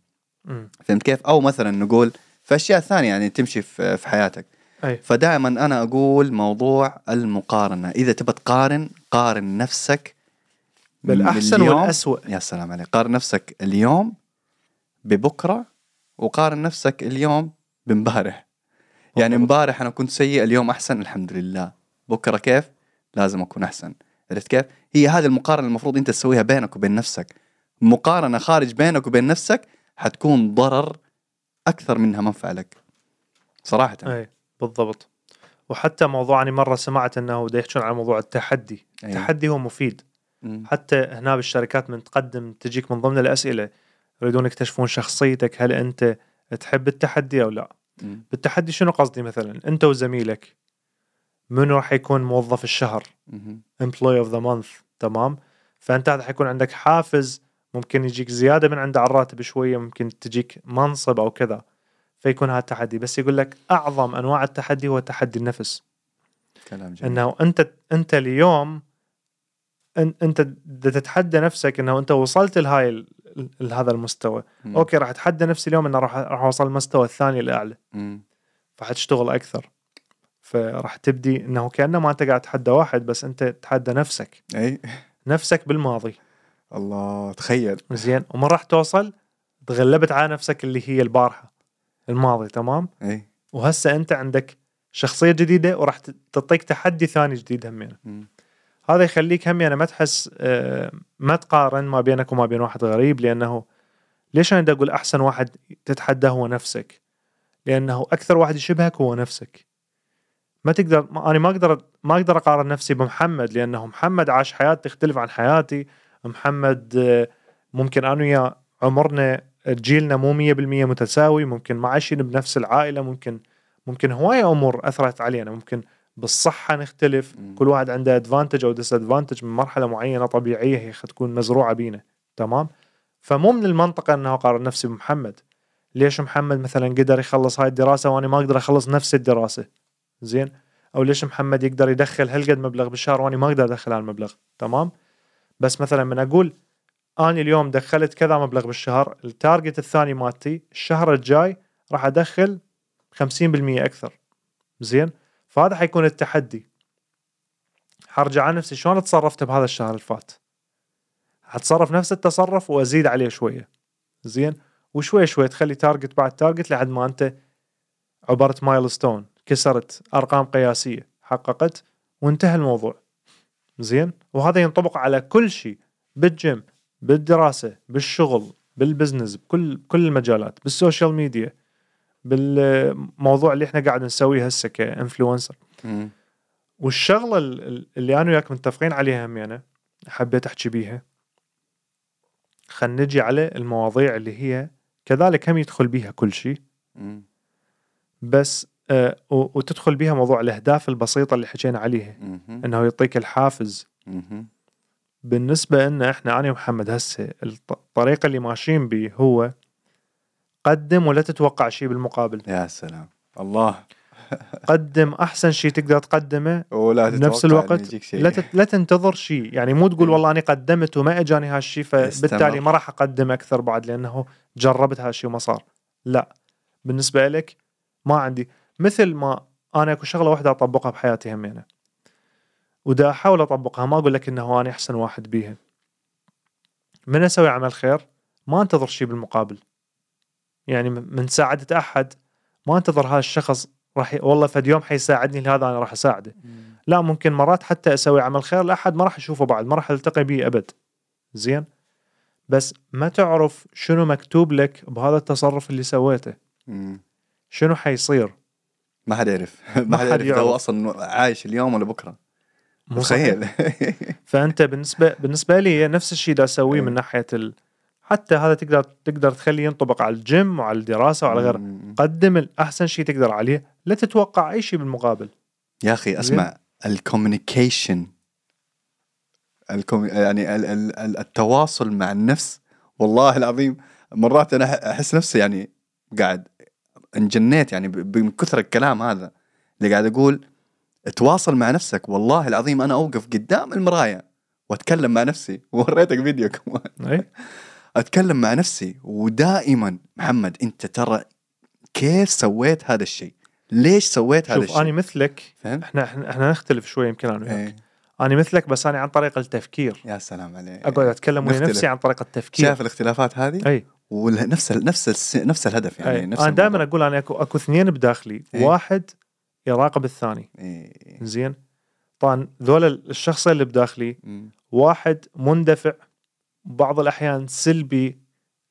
فهمت كيف؟ أو مثلا نقول في أشياء ثانية يعني تمشي في في حياتك. أي. فدائما أنا أقول موضوع المقارنة. إذا تبى تقارن قارن نفسك بالأحسن والاسوء يا سلام عليك. قارن نفسك اليوم ببكرة وقارن نفسك اليوم بامبارح. يعني. امبارح أنا كنت سيء اليوم أحسن الحمد لله. بكرة كيف؟ لازم أكون أحسن. عرفت كيف؟ هي هذه المقارنة المفروض أنت تسويها بينك وبين نفسك. مقارنة خارج بينك وبين نفسك حتكون ضرر أكثر منها منفعة لك. صراحة. أي بالضبط. وحتى موضوع اني مرة سمعت إنه دا يحكون عن موضوع التحدي. أي. التحدي هو مفيد. مم. حتى هنا بالشركات من تقدم تجيك من ضمن الأسئلة يريدون يكتشفون شخصيتك هل أنت تحب التحدي أو لا؟ مم. بالتحدي شنو قصدي مثلا؟ أنت وزميلك. منو راح يكون موظف الشهر؟ employee of the month. تمام؟ فأنت هذا حيكون عندك حافز ممكن يجيك زيادة من عند على الراتب شوية ممكن تجيك منصب أو كذا. فيكون هذا التحدي. بس يقول لك أعظم أنواع التحدي هو تحدي النفس. كلام جميل. إنه أنت أنت اليوم أنت تتحدى نفسك إنه أنت وصلت لهاي ال- ال- هذا المستوى مم. أوكي راح اتحدى نفسي اليوم إنه راح راح أوصل المستوى الثاني الاعلى مم. فحتشتغل أكثر. فراح تبدي إنه كأنه ما أنت قاعد تتحدى واحد بس أنت تتحدى نفسك. أي. نفسك بالماضي. الله تخيل. زين. ومن راح توصل تغلبت على نفسك اللي هي البارحة. الماضي تمام؟ أي. وهسه أنت عندك شخصية جديدة وراح تعطيك تحدي ثاني جديد همين. هذا يخليك هم يعني ما تحس آه، ما تقارن ما بينك وما بين واحد غريب لأنه ليش أنا أقول أحسن واحد تتحداه هو نفسك؟ لأنه أكثر واحد يشبهك هو نفسك. ما تقدر ما أنا ما أقدر ما أقدر أقارن نفسي بمحمد لأنه محمد عاش حياة تختلف عن حياتي. محمد آه، ممكن أنا وياه عمرنا جيلنا مو 100% متساوي ممكن ما عايشين بنفس العائلة ممكن ممكن هواية أمور أثرت علينا. ممكن بالصحة نختلف. مم. كل واحد عنده advantage أو disadvantage من مرحلة معينة طبيعية هي تكون مزروعة بينا. تمام؟ فمو من المنطق انه أقارن نفسي بمحمد. ليش محمد مثلا قدر يخلص هاي الدراسة وأنا ما أقدر أخلص نفس الدراسة؟ زين؟ أو ليش محمد يقدر يدخل هالقد مبلغ بالشهر وأنا ما أقدر أدخل هالمبلغ؟ تمام؟ بس مثلا من أقول أنا اليوم دخلت كذا مبلغ بالشهر ال target الثاني مالتي الشهر الجاي راح أدخل 50% أكثر. زين؟ فهذا حيكون التحدي. حرجع على نفسي شلون تصرفت بهذا الشهر اللي فات؟ حتصرف نفس التصرف وأزيد عليه شوية. زين؟ وشوي شوي تخلي target بعد target لحد ما أنت عبرت milestone. كسرت أرقام قياسية حققت وانتهى الموضوع. زين؟ وهذا ينطبق على كل شيء بالجيم بالدراسة بالشغل بال business بكل كل المجالات بالسوشيال ميديا بالموضوع اللي إحنا قاعد نسويه هسه ك influencer. والشغلة ال- اللي أنا وياك متفقين عليها همينه حبيت أحكي بيها. خلينا نجي على المواضيع اللي هي كذلك هم يدخل بيها كل شيء. بس وتدخل بيها موضوع الأهداف البسيطة اللي حكينا عليها. إنه يعطيك الحافز. بالنسبة لنا إحنا أنا ومحمد هسه الط- الطريقة اللي ماشيين به هو قدم ولا تتوقع شيء بالمقابل يا سلام الله قدم أحسن شيء تقدر تقدمه ولا بنفس تتوقع إن الوقت. لا تت... لا تنتظر شيء يعني مو تقول إيه. والله أنا قدمت وما أجاني هالشيء فبالتالي. ما راح أقدم أكثر بعد لأنه جربت هالشيء وما صار لا بالنسبة لك ما عندي مثل ما أنا اكو شغلة واحدة أطبقها بحياتي همينه ودا أحاول أطبقها ما أقول لك إنه أنا أحسن واحد بيها من أسوي عمل خير؟ ما أنتظر شيء بالمقابل. يعني من من ساعدة أحد ما أنتظر هذا الشخص راح ي... والله فد يوم حيساعدني لهذا أنا راح أساعده. مم. لا ممكن مرات حتى أسوي عمل خير لأحد ما راح أشوفه بعد ما راح ألتقي به أبد. زين؟ بس ما تعرف شنو مكتوب لك بهذا التصرف اللي سويته. مم. شنو حيصير؟ ما حد يعرف ما حد يعرف. هو أصلا عايش اليوم ولا بكرة مو صحيح. تخيل فأنت بالنسبة بالنسبة لي نفس الشيء دا أسويه إيه. من ناحية ال... حتى هذا تقدر تقدر تخليه ينطبق على الجيم وعلى الدراسة وعلى غيره. قدم الاحسن شيء تقدر عليه لا تتوقع أي شيء بالمقابل يا أخي أسمع ال communication ال commu... يعني ال... ال... ال- التواصل مع النفس والله العظيم مرات أنا أحس نفسي يعني قاعد انجنيت يعني من كثر الكلام هذا اللي قاعد أقول تواصل مع نفسك والله العظيم أنا أوقف قدام المرايه وأتكلم مع نفسي ووريتك فيديو كمان أتكلم مع نفسي ودائما محمد أنت ترى كيف سويت هذا الشيء؟ ليش سويت هذا شوف الشيء؟ أنا مثلك؟ إحنا إحنا نختلف شوي يمكن أنا وياك إيه أنا مثلك بس أنا عن طريق التفكير يا سلام عليك أقعد أتكلم ويا. نفسي عن طريق التفكير شايف الاختلافات هذه؟ إي ونفس. نفس. نفس الهدف يعني أي. نفس أنا دائما. أقول أنا اكو أكو اثنين بداخلي إيه. واحد يراقب الثاني إيه. زين طبعا ذول الشخصين اللي بداخلي مم. واحد مندفع بعض الأحيان سلبي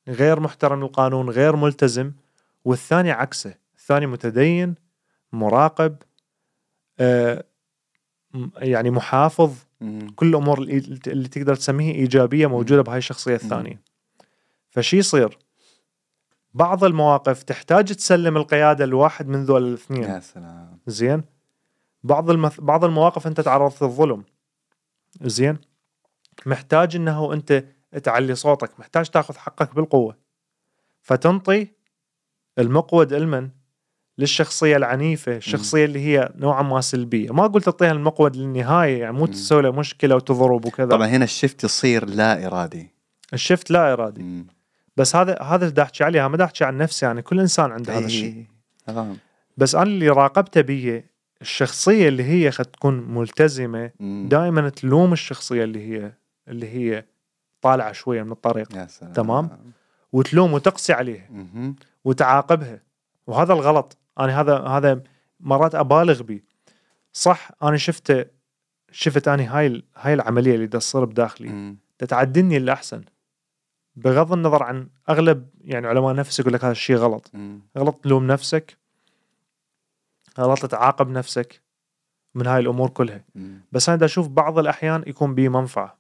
غير محترم للقانون غير ملتزم والثاني عكسه الثاني متدين مراقب آه م- يعني محافظ مم. كل الأمور اللي اللي تقدر تسميها إيجابية موجودة بهاي الشخصية الثانية فشي يصير؟ بعض المواقف تحتاج تسلم القيادة لواحد من ذول الاثنين. يا سلام. زين؟ بعض المث... بعض المواقف انت تعرضت للظلم. زين؟ محتاج انه انت تعلي صوتك محتاج تاخذ حقك بالقوة. فتنطي المقود المن للشخصية العنيفة الشخصيه اللي هي نوعا ما سلبية. ما قلت تعطيها المقود للنهاية يعني مو. تسوي له مشكلة وتضرب وكذا. طبعا هنا الشفت يصير لا إرادي. الشفت لا إرادي. مم. بس هذا هذا اللي احكي عليه ما احكي عن نفسي يعني كل إنسان عنده هذا الشيء إيه. تمام بس أنا اللي راقبته بيه الشخصية اللي هي خد تكون ملتزمة مم. دائما تلوم الشخصية اللي هي اللي هي طالعة شوية من الطريق يا سلام تمام. وتلوم وتقسي عليها مهم. وتعاقبها وهذا الغلط أنا هذا هذا مرات أبالغ بيه صح أنا شفته شفت اني هاي هاي العملية اللي تصير بداخلي مم. تتعدني الاحسن بغض النظر عن أغلب يعني علماء نفس يقول لك هذا الشيء غلط. غلط تلوم نفسك. غلط تعاقب نفسك من هاي الأمور كلها. بس أنا دا أشوف بعض الأحيان يكون بيه منفعة.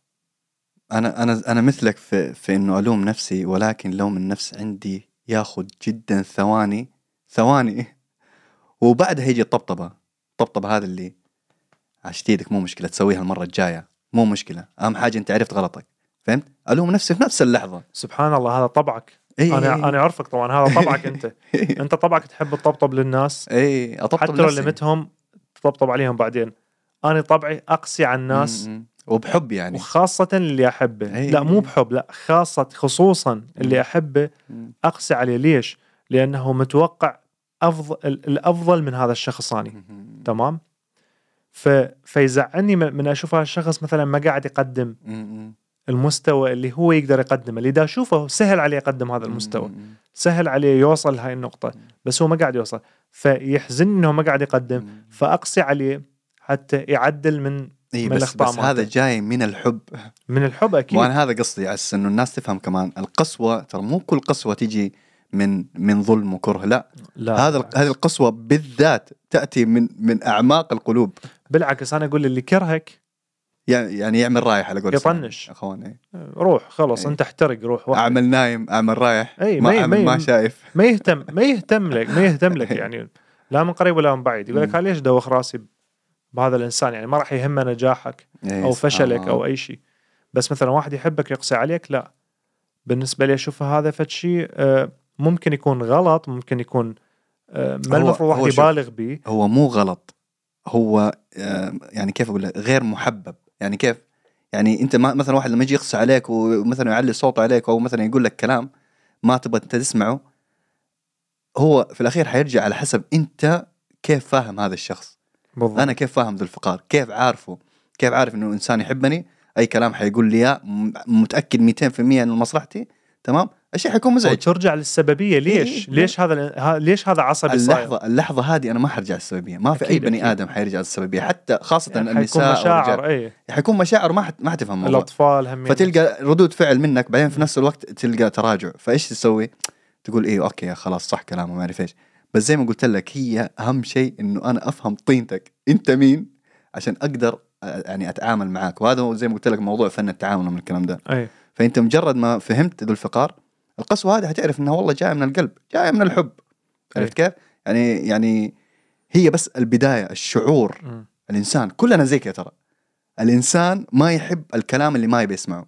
أنا أنا أنا مثلك في في إنه ألوم نفسي ولكن لوم النفس عندي ياخذ جدا ثواني ثواني. وبعدها يجي الطبطبة. الطبطبة هذا اللي عشت إيدك مو مشكلة تسويها المرة الجاية. مو مشكلة. أهم حاجة أنت عرفت غلطك. فهمت؟ ألوم نفسي في نفس اللحظة. سبحان الله هذا طبعك. اي أنا أنا اعرفك طبعا هذا طبعك أنت. أنت طبعك تحب تطبطب للناس. اي أطبطب حتى لو. لمتهم تطبطب عليهم بعدين. أنا طبعي أقسي على الناس. مم. وبحب يعني. وخاصة اللي أحبه. أي. لا مو بحب لا خاصة خصوصا اللي أحبه مم. أقسي عليه. ليش؟ لأنه متوقع افضل الأفضل من هذا الشخص ثاني مم. تمام؟ ف... فيزعلني من أشوف هذا الشخص مثلا ما قاعد يقدم. المستوى اللي هو يقدر يقدمه. اللي دا أشوفه سهل عليه يقدم هذا المستوى. سهل عليه يوصل لهاي النقطة بس هو ما قاعد يوصل. فيحزنني إنه ما قاعد يقدم. فأقسي عليه حتى يعدل من إي من بس, بس هذا. جاي من الحب. من الحب أكيد. وأنا هذا قصدي عس إنه الناس تفهم كمان القسوة ترى مو كل قسوة تجي من من ظلم وكره لا, لا. هذا هذه القسوة بالذات تأتي من من أعماق القلوب. بالعكس أنا أقول اللي كرهك يعني يعني يعمل رايح على قول يطنش. أخوان إيه. روح خلص أي. أنت احترق روح وحدك. أعمل نايم أعمل رايح أي، ما ما- أعمل ما- ما شايف ما يهتم ما يهتم لك ما يهتم لك يعني لا من قريب ولا من بعيد يقول لك مم. "ها ليش دوخ راسي بهذا الإنسان يعني ما راح يهمه نجاحك إيه، أو فشلك الله. أو أي شيء بس مثلا واحد يحبك يقسي عليك لا بالنسبة لي أشوف هذا فد شيء آه، ممكن يكون غلط ممكن يكون آه، ما المفروض واحد. يبالغ به هو مو غلط هو آه، يعني كيف أقول غير محبب يعني كيف؟ يعني أنت ما مثلا واحد لما يجي يقص عليك ومثلا يعلي صوته عليك أو مثلا يقول لك كلام ما تبغى أنت تسمعه هو في الأخير حيرجع على حسب أنت كيف فاهم هذا الشخص. بالضبط. أنا كيف فاهم ذو الفقار؟ كيف عارفه؟ كيف عارف إنه إنسان يحبني؟ أي كلام حيقول لي إياه؟ متأكد 200% إنه مصلحتي؟ تمام؟ الشيء حيكون مزعج. وترجع للسببية ليش؟ إيه. ليش هذا ليش هذا عصبي صاير؟ اللحظة اللحظة هذه أنا ما حرجع السببيه ما في أي بني أكيد. آدم حيرجع السببيه حتى خاصة يعني النساء حيكون. مشاعر اي حيكون مشاعر ما حت... ما حتفهم الأطفال هم فتلقى ردود فعل منك بعدين في نفس الوقت تلقى تراجع. فإيش تسوي؟ تقول إيه okay خلاص صح كلامه ما أعرف إيش. بس زي ما قلت لك هي أهم شيء إنه أنا أفهم طينتك. أنت مين؟ عشان أقدر يعني أتعامل معاك. وهذا زي ما قلت لك موضوع فن التعامل من الكلام ده. اي فأنت مجرد ما فهمت ذو الفقار القسوة هذه حتعرف إنها والله جاية من القلب جاية من الحب. عرفت كيف؟ يعني يعني هي بس البداية الشعور. مم. الإنسان كلنا زي كذا ترى. الإنسان ما يحب الكلام اللي ما يبي يسمعه.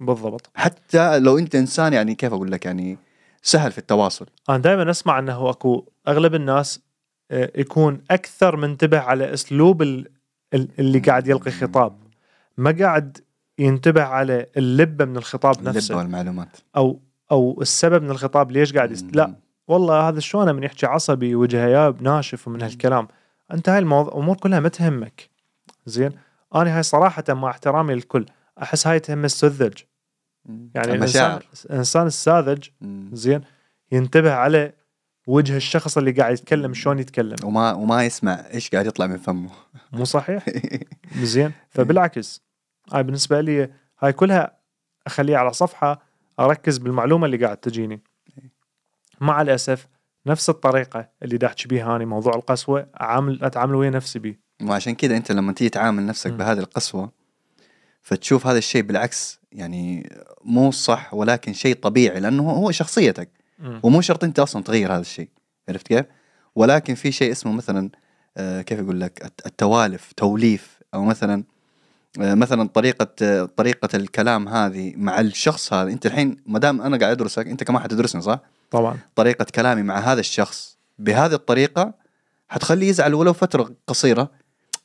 بالضبط. حتى لو أنت إنسان يعني كيف أقول لك؟ يعني سهل في التواصل. أنا دائما أسمع إنه أكو أغلب الناس آه، يكون أكثر منتبه على أسلوب ال- ال- اللي قاعد يلقي خطاب. ما قاعد ينتبه على اللبة من الخطاب اللبة نفسه. والمعلومات. أو أو السبب من الخطاب ليش قاعد يست... لا والله هذا شلونه من يحكي عصبي وجهة ياب ناشف ومن هالكلام. أنت هاي الموضوع امور كلها ما تهمك. زين؟ أنا هاي صراحة مع احترامي للكل أحس هاي تهم السذج. يعني الانسان الإنسان الساذج. زين؟ ينتبه على وجه الشخص اللي قاعد يتكلم شلون يتكلم. وما وما يسمع إيش قاعد يطلع من فمه. مو صحيح؟ زين؟ فبالعكس هاي بالنسبة لي هاي كلها أخليها على صفحة أركز بالمعلومة اللي قاعد تجيني مع الأسف نفس الطريقة اللي دا احكي بيها اني موضوع القسوة اعامل أتعامل ويا نفسي بيه وعشان كذا أنت لما تيجي تعامل نفسك. بهذه القسوة فتشوف هذا الشيء بالعكس يعني مو صح ولكن شيء طبيعي لأنه هو شخصيتك. ومو شرط أنت أصلا تغير هذا الشيء عرفت كيف؟ ولكن في شيء اسمه مثلا آه كيف أقول لك الت- التوالف توليف أو مثلا مثلا طريقة آه طريقة الكلام هذه مع الشخص هذا. أنت الحين ما دام أنا قاعد أدرسك أنت كمان حتدرسني صح؟ طبعا. طريقة كلامي مع هذا الشخص بهذه الطريقة حتخليه يزعل ولو فترة قصيرة.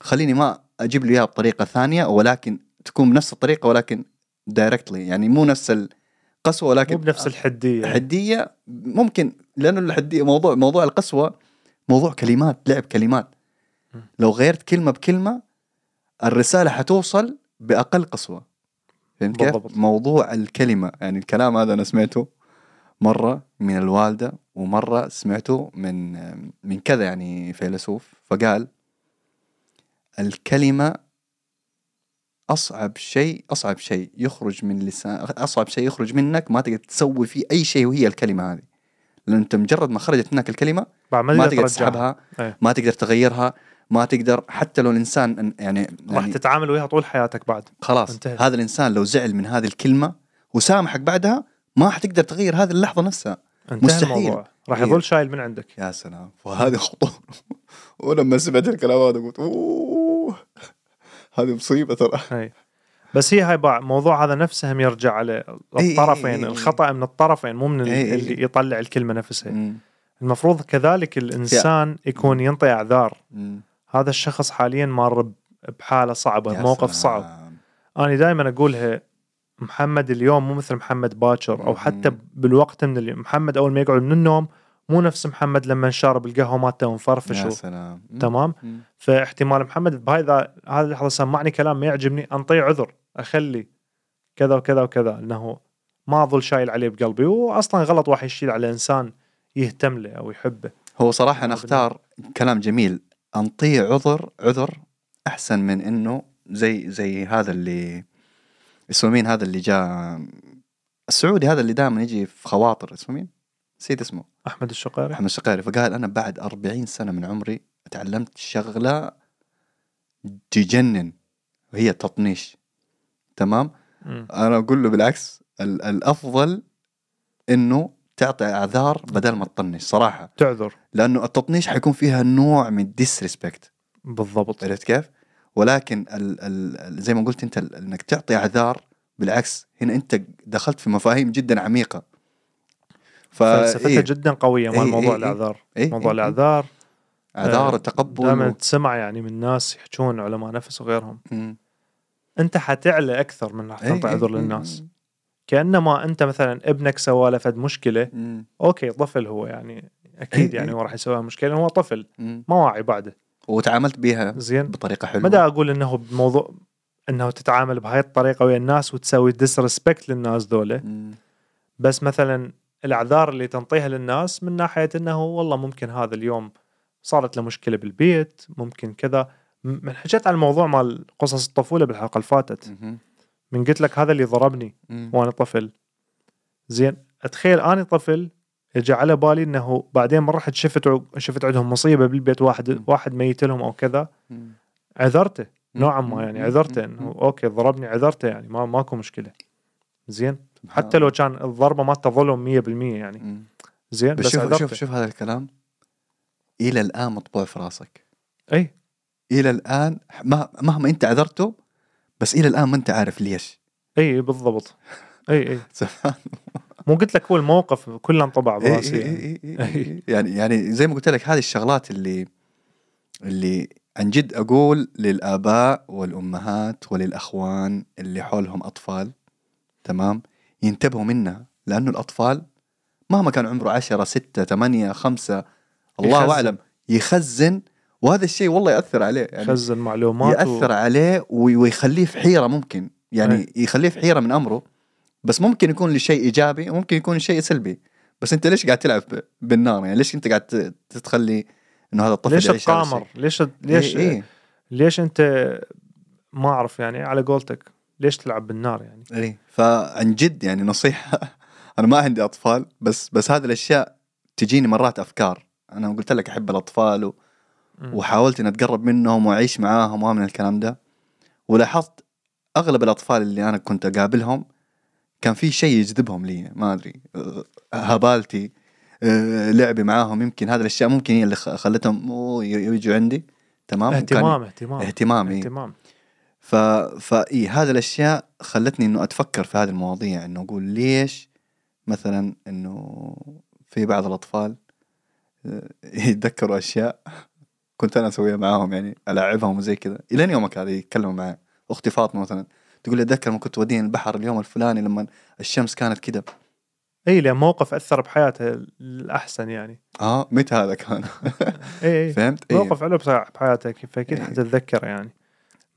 خليني ما أجيب له إياها بطريقة ثانية ولكن تكون بنفس الطريقة ولكن directly يعني مو نفس القسوة ولكن مو بنفس الحدية. حديه ممكن لأنه الحدية موضوع موضوع القسوة موضوع كلمات لعب كلمات. لو غيرت كلمة بكلمة الرسالة حتوصل بأقل قسوة فهمت كيف؟ بالضبط. موضوع الكلمة يعني الكلام هذا أنا سمعته مرة من الوالدة ومرة سمعته من من كذا يعني فيلسوف فقال الكلمة أصعب شيء أصعب شيء يخرج من لسان أصعب شيء يخرج منك ما تقدر تسوي فيه أي شيء وهي الكلمة هذه لأن أنت مجرد ما خرجت منك الكلمة ما تقدر. تسحبها إيه. ما تقدر تغيرها ما تقدر حتى لو الإنسان يعني, راح يعني تتعامل وياها طول حياتك بعد خلاص انتهت. هذا الإنسان لو زعل من هذه الكلمة وسامحك بعدها ما حتقدر تغير هذه اللحظة نفسها انتهى مستحيل. الموضوع راح إيه. يظل شايل من عندك يا سلام وهذه خطورة ولما سمعت الكلام هذا قلت أوه هذه مصيبة ترى هي. بس هي هاي بع- موضوع هذا نفسه هم يرجع على الطرفين إي إي. الخطأ من الطرفين مو من ال- إي إي. اللي يطلع الكلمة نفسها مم. المفروض كذلك الإنسان يكون ينطي أعذار مم. هذا الشخص حاليا مار بحالة صعبة يا موقف سلام. صعب أنا دائما اقولها محمد اليوم مو مثل محمد باكر أو. حتى بالوقت من اليوم محمد أول ما يقعد من النوم مو نفس محمد لما شارب القهوه مالته يا ومفرفش و- سلام. تمام مم. فاحتمال محمد بهاي هذه اللحظة سمعني كلام ما يعجبني أنطيه عذر أخلي كذا وكذا وكذا إنه ما أظل شايل عليه بقلبي واصلا غلط واحد يشيل على إنسان يهتم له أو يحبه هو صراحة أنا بالله. أختار كلام جميل أنطيه عذر عذر أحسن من إنه زي زي هذا اللي اسمه مين هذا اللي جاء السعودي هذا اللي دائما يجي في خواطر اسمه مين؟ نسيت اسمه أحمد الشقيري محمد الشقيري فقال أنا بعد أربعين سنة من عمري تعلمت شغلة تجنن وهي التطنيش تمام؟ مم. أنا أقول له بالعكس ال- الأفضل إنه تعطي أعذار بدل ما تطنش صراحة. تعذر. لأنه التطنيش حيكون فيها نوع من الديسريسبكت بالضبط. عرفت كيف؟ ولكن ال ال زي ما قلت أنت ال- إنك تعطي أعذار بالعكس هنا أنت دخلت في مفاهيم جدا عميقة. ف فلسفتها إيه، جدا قوية مال إيه، موضوع إيه، الأعذار. إيه، موضوع إيه، إيه. الأعذار أعذار آه، التقبل دائما و... تسمع يعني من ناس يحجون علماء نفس وغيرهم. مم. أنت حتعلى أكثر من راح إيه، تعطي إيه، عذر إيه، للناس. كأنما أنت مثلا ابنك سوى له فد مشكلة مم. okay طفل هو يعني أكيد إيه، يعني إيه. هو راح يسوي مشكلة هو طفل مم. ما واعي بعده وتعاملت بها زين بطريقة حلوة ما دا أقول إنه بموضوع إنه تتعامل بهاي الطريقة ويا الناس وتسوي disrespect للناس مم. بس مثلا الأعذار اللي تنطيها للناس من ناحية إنه والله ممكن هذا اليوم صارت له مشكلة بالبيت ممكن كذا من حكيت عن الموضوع مال قصص الطفولة بالحلقة اللي فاتت. من قلت لك هذا اللي ضربني مم. وأنا طفل زين أتخيل أني طفل اجى على بالي إنه بعدين مره رحت شفت شفت عندهم مصيبة بالبيت واحد مم. واحد ميت لهم أو كذا. عذرته. نوعا ما يعني. عذرته. إنه أوكي ضربني عذرته يعني ما ماكو مشكلة زين حتى لو. كان الضربة ما ظلم 100% يعني مم. زين بس بس شوف عذرته شوف شوف هذا الكلام إلى الآن مطبوع في راسك اي إلى الآن مه- مهما أنت عذرته بس إلى الآن ما أنت عارف ليش إي بالضبط إي إي سبحان مو قلت لك هو الموقف كله انطبع براسي إيه يعني. إيه إيه إيه. يعني يعني زي ما قلت لك هذه الشغلات اللي اللي عن جد أقول للآباء والأمهات وللأخوان اللي حولهم أطفال تمام ينتبهوا منها لأنه الأطفال مهما كان عمره عشرة ستة ثمانية خمسة الله يخزن. أعلم يخزن وهذا الشيء والله يأثر عليه يعني خزن معلومات و- يأثر عليه وي- ويخليه في حيرة ممكن يعني أي. يخليه في حيرة من أمره بس ممكن يكون لشيء إيجابي وممكن يكون شيء سلبي بس أنت ليش قاعد تلعب بالنار يعني ليش أنت قاعد تتخلي إنه هذا الطفل ليش تقامر؟ ليش ليش إيه إيه ليش أنت ما أعرف يعني على قولتك ليش تلعب بالنار يعني إيه. فعن جد يعني نصيحة أنا ما عندي أطفال بس بس هذه الأشياء تجيني مرات أفكار أنا قلت لك أحب الأطفال و... وحاولت إني أتقرب منهم وأعيش معاهم ومن الكلام ده. ولاحظت أغلب الأطفال اللي أنا كنت أقابلهم كان في شيء يجذبهم لي ما أدري هبالتي أه، لعبي معاهم يمكن هذه الأشياء ممكن هي اللي خلتهم يجوا عندي. تمام؟ اهتمام اهتمام. اهتمام. اهتمام. ف فاي هذه الأشياء خلتني إنه أتفكر في هذه المواضيع إنه أقول ليش مثلا إنه في بعض الأطفال آه، يتذكروا أشياء. كنت أنا أسويها معاهم يعني العبهم وزي كذا. إلين يومك هذا يتكلموا معي أختي فاطمه مثلا. تقول لي أتذكر لما كنت وديني البحر اليوم الفلاني لما الشمس كانت كذا. إي لأن موقف أثر بحياته الأحسن يعني. آه متى هذا كان؟ إي إي. فهمت؟ إيه. موقف حلو بحياتك فاكيد. حتتذكره يعني.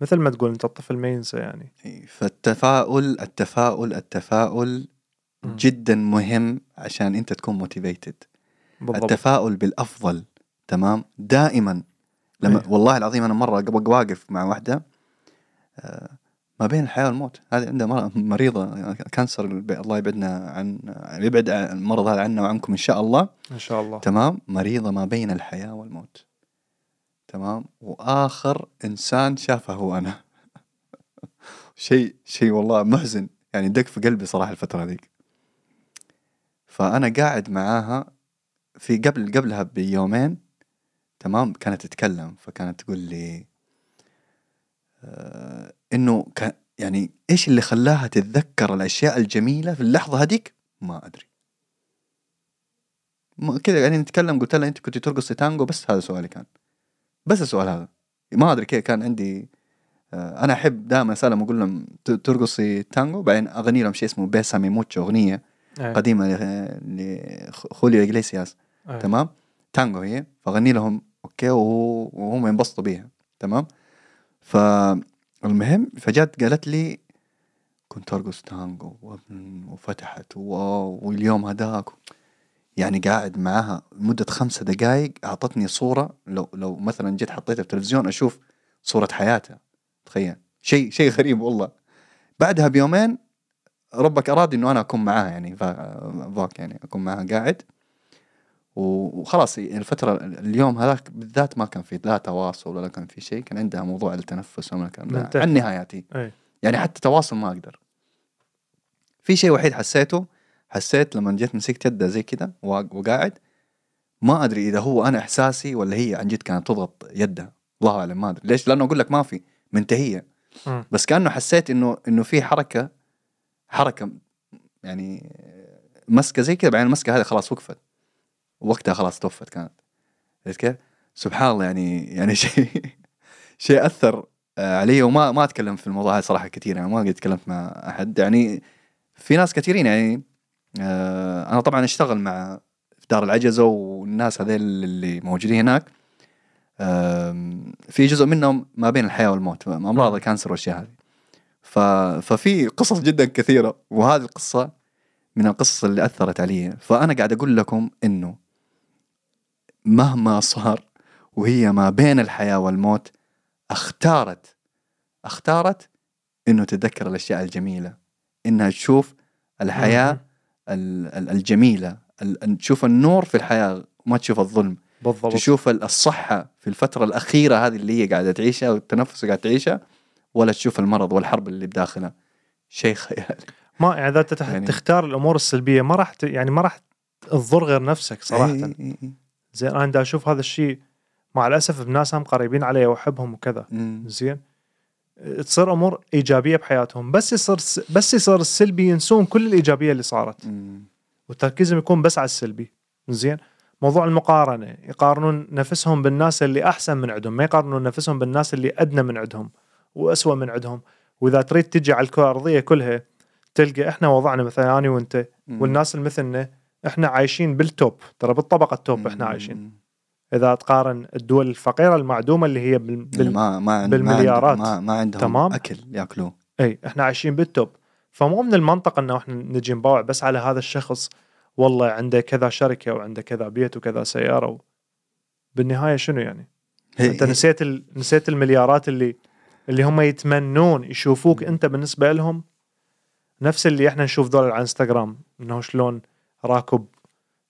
مثل ما تقول أنت الطفل ما ينسى يعني. إيه، فالتفاؤل التفاؤل التفاؤل مم. جدا مهم عشان أنت تكون motivated التفاؤل بالأفضل تمام؟ دائما لما إيه. والله العظيم أنا مرة قبل واقف مع واحدة آه، ما بين الحياة والموت. هذه عندها مر- مريضة cancer الله يبعدنا عن يبعد المرض هذا عنا وعنكم إن شاء الله. إن شاء الله. تمام؟ مريضة ما بين الحياة والموت. تمام؟ وآخر إنسان شافه هو أنا. شيء شيء والله محزن. يعني دق في قلبي صراحة الفترة ذيك فأنا قاعد معاها في قبل قبلها بيومين تمام؟ كانت تتكلم فكانت تقول لي آه إنه كان يعني إيش اللي خلاها تتذكر الأشياء الجميلة في اللحظة هذيك؟ ما أدري. كذا قاعدين نتكلم قلت لها أنت كنت ترقصي تانجو بس هذا سؤالي كان. بس السؤال هذا. ما أدري كيف كان عندي آه، أنا أحب دائما اسالهم أقول لهم ترقصي تانجو؟ بعدين أغني لهم شيء اسمه Bésame Mucho أغنية إيه. قديمة لخوليو إغليسياس. أي. تمام؟ تانجو هي. فغني لهم okay وهم ينبسطوا بيها تمام؟ فالمهم فجت قالت لي كنت أرقص تانجو وفتحت واليوم هذاك يعني قاعد معاها مدة خمسة دقائق أعطتني صورة لو لو مثلا جيت حطيتها في التلفزيون أشوف صورة حياتها تخيل. شيء شيء غريب والله. بعدها بيومين ربك أراد إنه أنا أكون معاها يعني فا- فاك يعني أكون معاها قاعد. وخلاص الفترة اليوم هذاك بالذات ما كان في لا تواصل ولا كان في شيء كان عندها موضوع التنفس ولا كان. عن نهاياتي. أي. يعني حتى تواصل ما أقدر. في شيء وحيد حسيته حسيت لما جيت مسكت يدها زي كذا وق- وقاعد ما أدري إذا هو أنا إحساسي ولا هي عن جد كانت تضغط يدها الله اعلم ما أدري. ليش؟ لأنه أقول لك ما في منتهية. مم. بس كأنه حسيت إنه إنه في حركة حركة يعني مسكة زي كذا بعدين المسكة هذه خلاص وقفت. وقتها خلاص توفت كانت. عرفت كيف؟ سبحان الله يعني يعني شيء شيء أثر آه، علي. وما ما أتكلم في الموضوع هذا صراحة كثير يعني ما قد تكلمت مع أحد. يعني في ناس كثيرين يعني آه، أنا طبعا أشتغل مع في دار العجزة والناس هذيل اللي موجودين هناك. في جزء منهم ما بين الحياة والموت أمراض الكانسر والأشياء هذه. ففي قصص جدا كثيرة وهذه القصة من القصص اللي أثرت علي. فأنا قاعد أقول لكم إنه مهما صار وهي ما بين الحياة والموت اختارت اختارت إنه تتذكر الأشياء الجميلة إنها تشوف الحياة مم. ال- ال- الجميلة ال- تشوف النور في الحياة وما تشوف الظلم. بالضبط. تشوف ال- الصحة في الفترة الأخيرة هذه اللي هي قاعدة تعيشها والتنفس قاعدة تعيشها ولا تشوف المرض والحرب اللي بداخلها شيء خيالي. ما يعني إذا يعني- تختار الأمور السلبية ما راح ت- يعني ما راح تضر غير نفسك صراحة. إي- إي- إي. زين أنا دا أشوف هذا الشيء مع الأسف بناس هم قريبين علي وأحبهم وكذا. زين تصير أمور إيجابية بحياتهم بس يصير بس يصير السلبي ينسون كل الإيجابية اللي صارت مم. وتركيزهم يكون بس على السلبي زين موضوع المقارنة يقارنون نفسهم بالناس اللي أحسن من عندهم ما يقارنون نفسهم بالناس اللي أدنى من عندهم وأسوأ من عندهم وإذا تريد تجي على الكرة الأرضية كلها تلقى إحنا وضعنا مثلا أنا وأنت. والناس اللي مثلنا إحنا عايشين بال top ترى بالطبقة ال top إحنا. عايشين إذا تقارن الدول الفقيرة المعدومة اللي هي بال... اللي بال... ما ما بالمليارات. ما, عند ما, ما عندهم تمام. أكل ياكلوه إي إحنا عايشين بال top فمو من المنطق إنه إحنا نجي نباوع بس على هذا الشخص والله عنده كذا شركة وعنده كذا بيت وكذا سيارة و... بالنهاية شنو يعني؟ هي- أنت نسيت ال... نسيت المليارات اللي اللي هم يتمنون يشوفوك أنت بالنسبة لهم نفس اللي إحنا نشوف ذول على إنستغرام إنه شلون راكب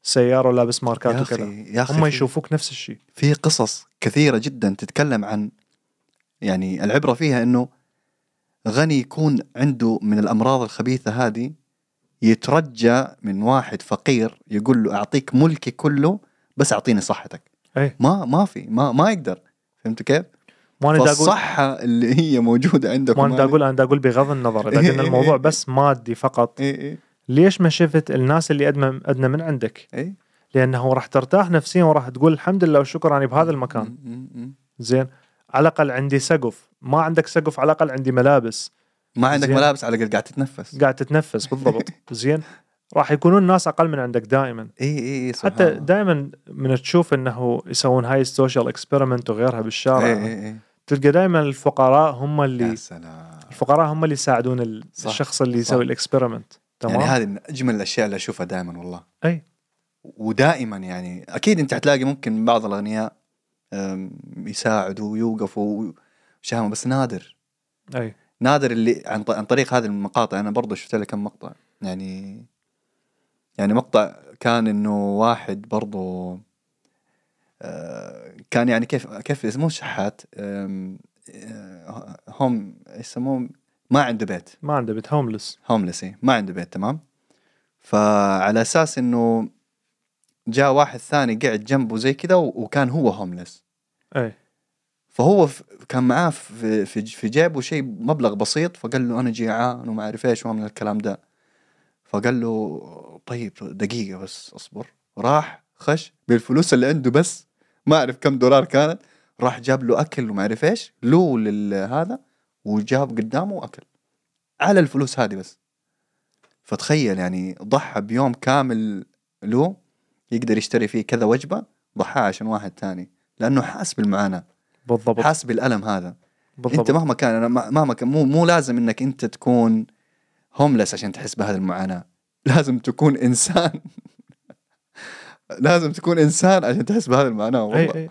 سيارة ولابس ماركات وكذا. يا أخي هم يشوفوك نفس الشيء. في قصص كثيرة جدا تتكلم عن يعني العبرة فيها إنه غني يكون عنده من الأمراض الخبيثة هذه يترجى من واحد فقير يقول له أعطيك ملكي كله بس أعطيني صحتك. اي ما ما في ما ما يقدر. فهمت كيف؟ ما أنا فالصحة اللي هي موجودة عندك ما أنا أقول أنا أقول بغض النظر اذا قلنا الموضوع بس مادي فقط. اي اي ليش ما شفت الناس اللي ادنى أدنى من عندك؟ إي. لأنه راح ترتاح نفسيا وراح تقول الحمد لله والشكر اني بهذا المكان. زين. على الأقل عندي سقف. ما عندك سقف على الأقل عندي ملابس. ما عندك زين. ملابس على الأقل قاعد تتنفس. قاعد تتنفس بالضبط. زين. راح يكونون الناس أقل من عندك دائما. إي إي إي حتى. دائما من تشوف إنه يسوون هاي ال social experiment وغيرها بالشارع إي إي إي. تلقى دائما الفقراء هم اللي يا سلام. الفقراء هم اللي يساعدون صح، الشخص اللي. يسوي ال experiment تمام؟ يعني هذه من أجمل الأشياء اللي أشوفها دائما والله. أي. ودائما يعني أكيد أنت حتلاقي ممكن بعض الأغنياء يساعدوا ويوقفوا وشهامة بس نادر. أي. نادر اللي عن, عن طريق هذه المقاطع. أنا برضو شفت لك كم مقطع. يعني يعني مقطع كان إنه واحد برضو آه، كان يعني كيف كيف اسمه؟ شحات. آه، هم يسموه ما عنده بيت. ما عنده بيت هوملس هوملس إيه، ما عنده بيت تمام؟ فعلى أساس إنه جاء واحد ثاني قعد جنبه زي كذا وكان هو هوملس اي فهو كان معاه في في في جيبه شيء مبلغ بسيط فقال له أنا جيعان وما أعرف إيش ومن الكلام ده. فقال له طيب دقيقة بس أصبر. راح خش بالفلوس اللي عنده بس ما أعرف كم دولار كانت. راح جاب له أكل وما أعرف إيش له لهذا وجاب قدامه اكل على الفلوس هذه بس. فتخيل يعني ضحى بيوم كامل له يقدر يشتري فيه كذا وجبة ضحاها عشان واحد تاني لأنه حاس بالمعاناة. بالضبط. حاس بالألم هذا. بالضبط. أنت مهما كان أنا مهما كان مو مو لازم إنك أنت تكون هوملس عشان تحس بهذه المعاناة. لازم تكون إنسان. لازم تكون إنسان عشان تحس بهذه المعاناة والله. اي أي.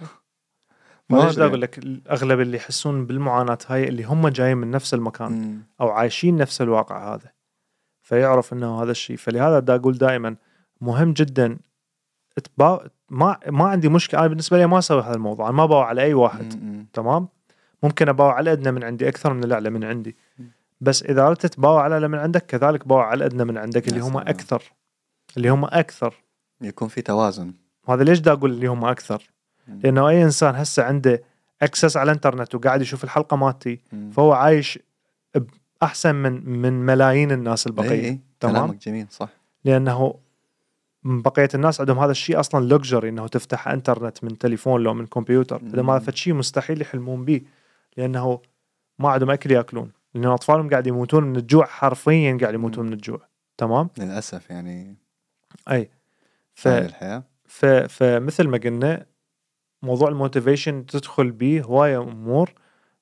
ما أدري. أقول لك اغلب اللي يحسون بالمعاناة هاي اللي هم جايين من نفس المكان مم. أو عايشين نفس الواقع هذا فيعرف إنه هذا الشيء فلهذا دا أقول دائما مهم جدا تبا... ما ما عندي مشكلة أنا بالنسبة لي ما أسوي هذا الموضوع أنا ما باوع على أي واحد مم. تمام ممكن أباوع على الادنى من عندي أكثر من الأعلى من عندي. بس إذا أردت تباوع على الاعلى من عندك كذلك باوع على الادنى من عندك اللي هم. أكثر اللي هم أكثر يكون في توازن هذا ليش دا أقول اللي هم أكثر. لأنه أي إنسان هسه عنده اكسس على الإنترنت وقاعد يشوف الحلقة مالتي. فهو عايش أحسن من من ملايين الناس البقية. إي. تمام. كلامك جميل صح. لأنه بقية الناس عندهم هذا الشيء أصلا لوكجري إنه تفتح إنترنت من تليفون لو من كمبيوتر. مم. إذا ما فد شيء مستحيل يحلمون به لأنه ما عندهم أكل يأكلون. لأن أطفالهم قاعد يموتون من الجوع حرفيا قاعد يموتون من الجوع. تمام؟ للأسف يعني. أي. ف... الحياة. ف... فمثل ما قلنا موضوع الموتيفيشن تدخل به هواية أمور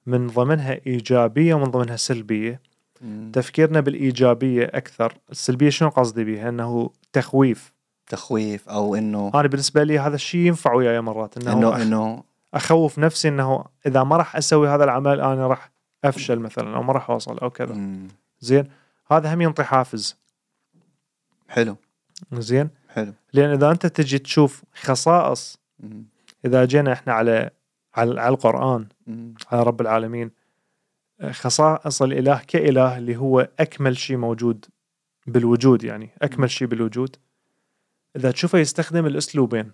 من ضمنها إيجابية ومن ضمنها سلبية. مم. تفكيرنا بالإيجابية أكثر السلبية شنو قصدي بها إنه تخويف. تخويف أو إنه أنا بالنسبة لي هذا الشيء ينفع وياي مرات إنه, إنه أخ... إنه أخوف نفسي إنه إذا ما راح أسوي هذا العمل أنا راح أفشل مثلا أو ما راح أوصل أو كذا. مم. زين؟ هذا هم ينطي حافز. حلو. زين؟ حلو. لأن إذا أنت تجي تشوف خصائص مم. إذا جينا إحنا على على, على القرآن. على رب العالمين خصائص الإله كإله اللي هو أكمل شيء موجود بالوجود يعني أكمل شيء بالوجود. إذا تشوفه يستخدم الأسلوبين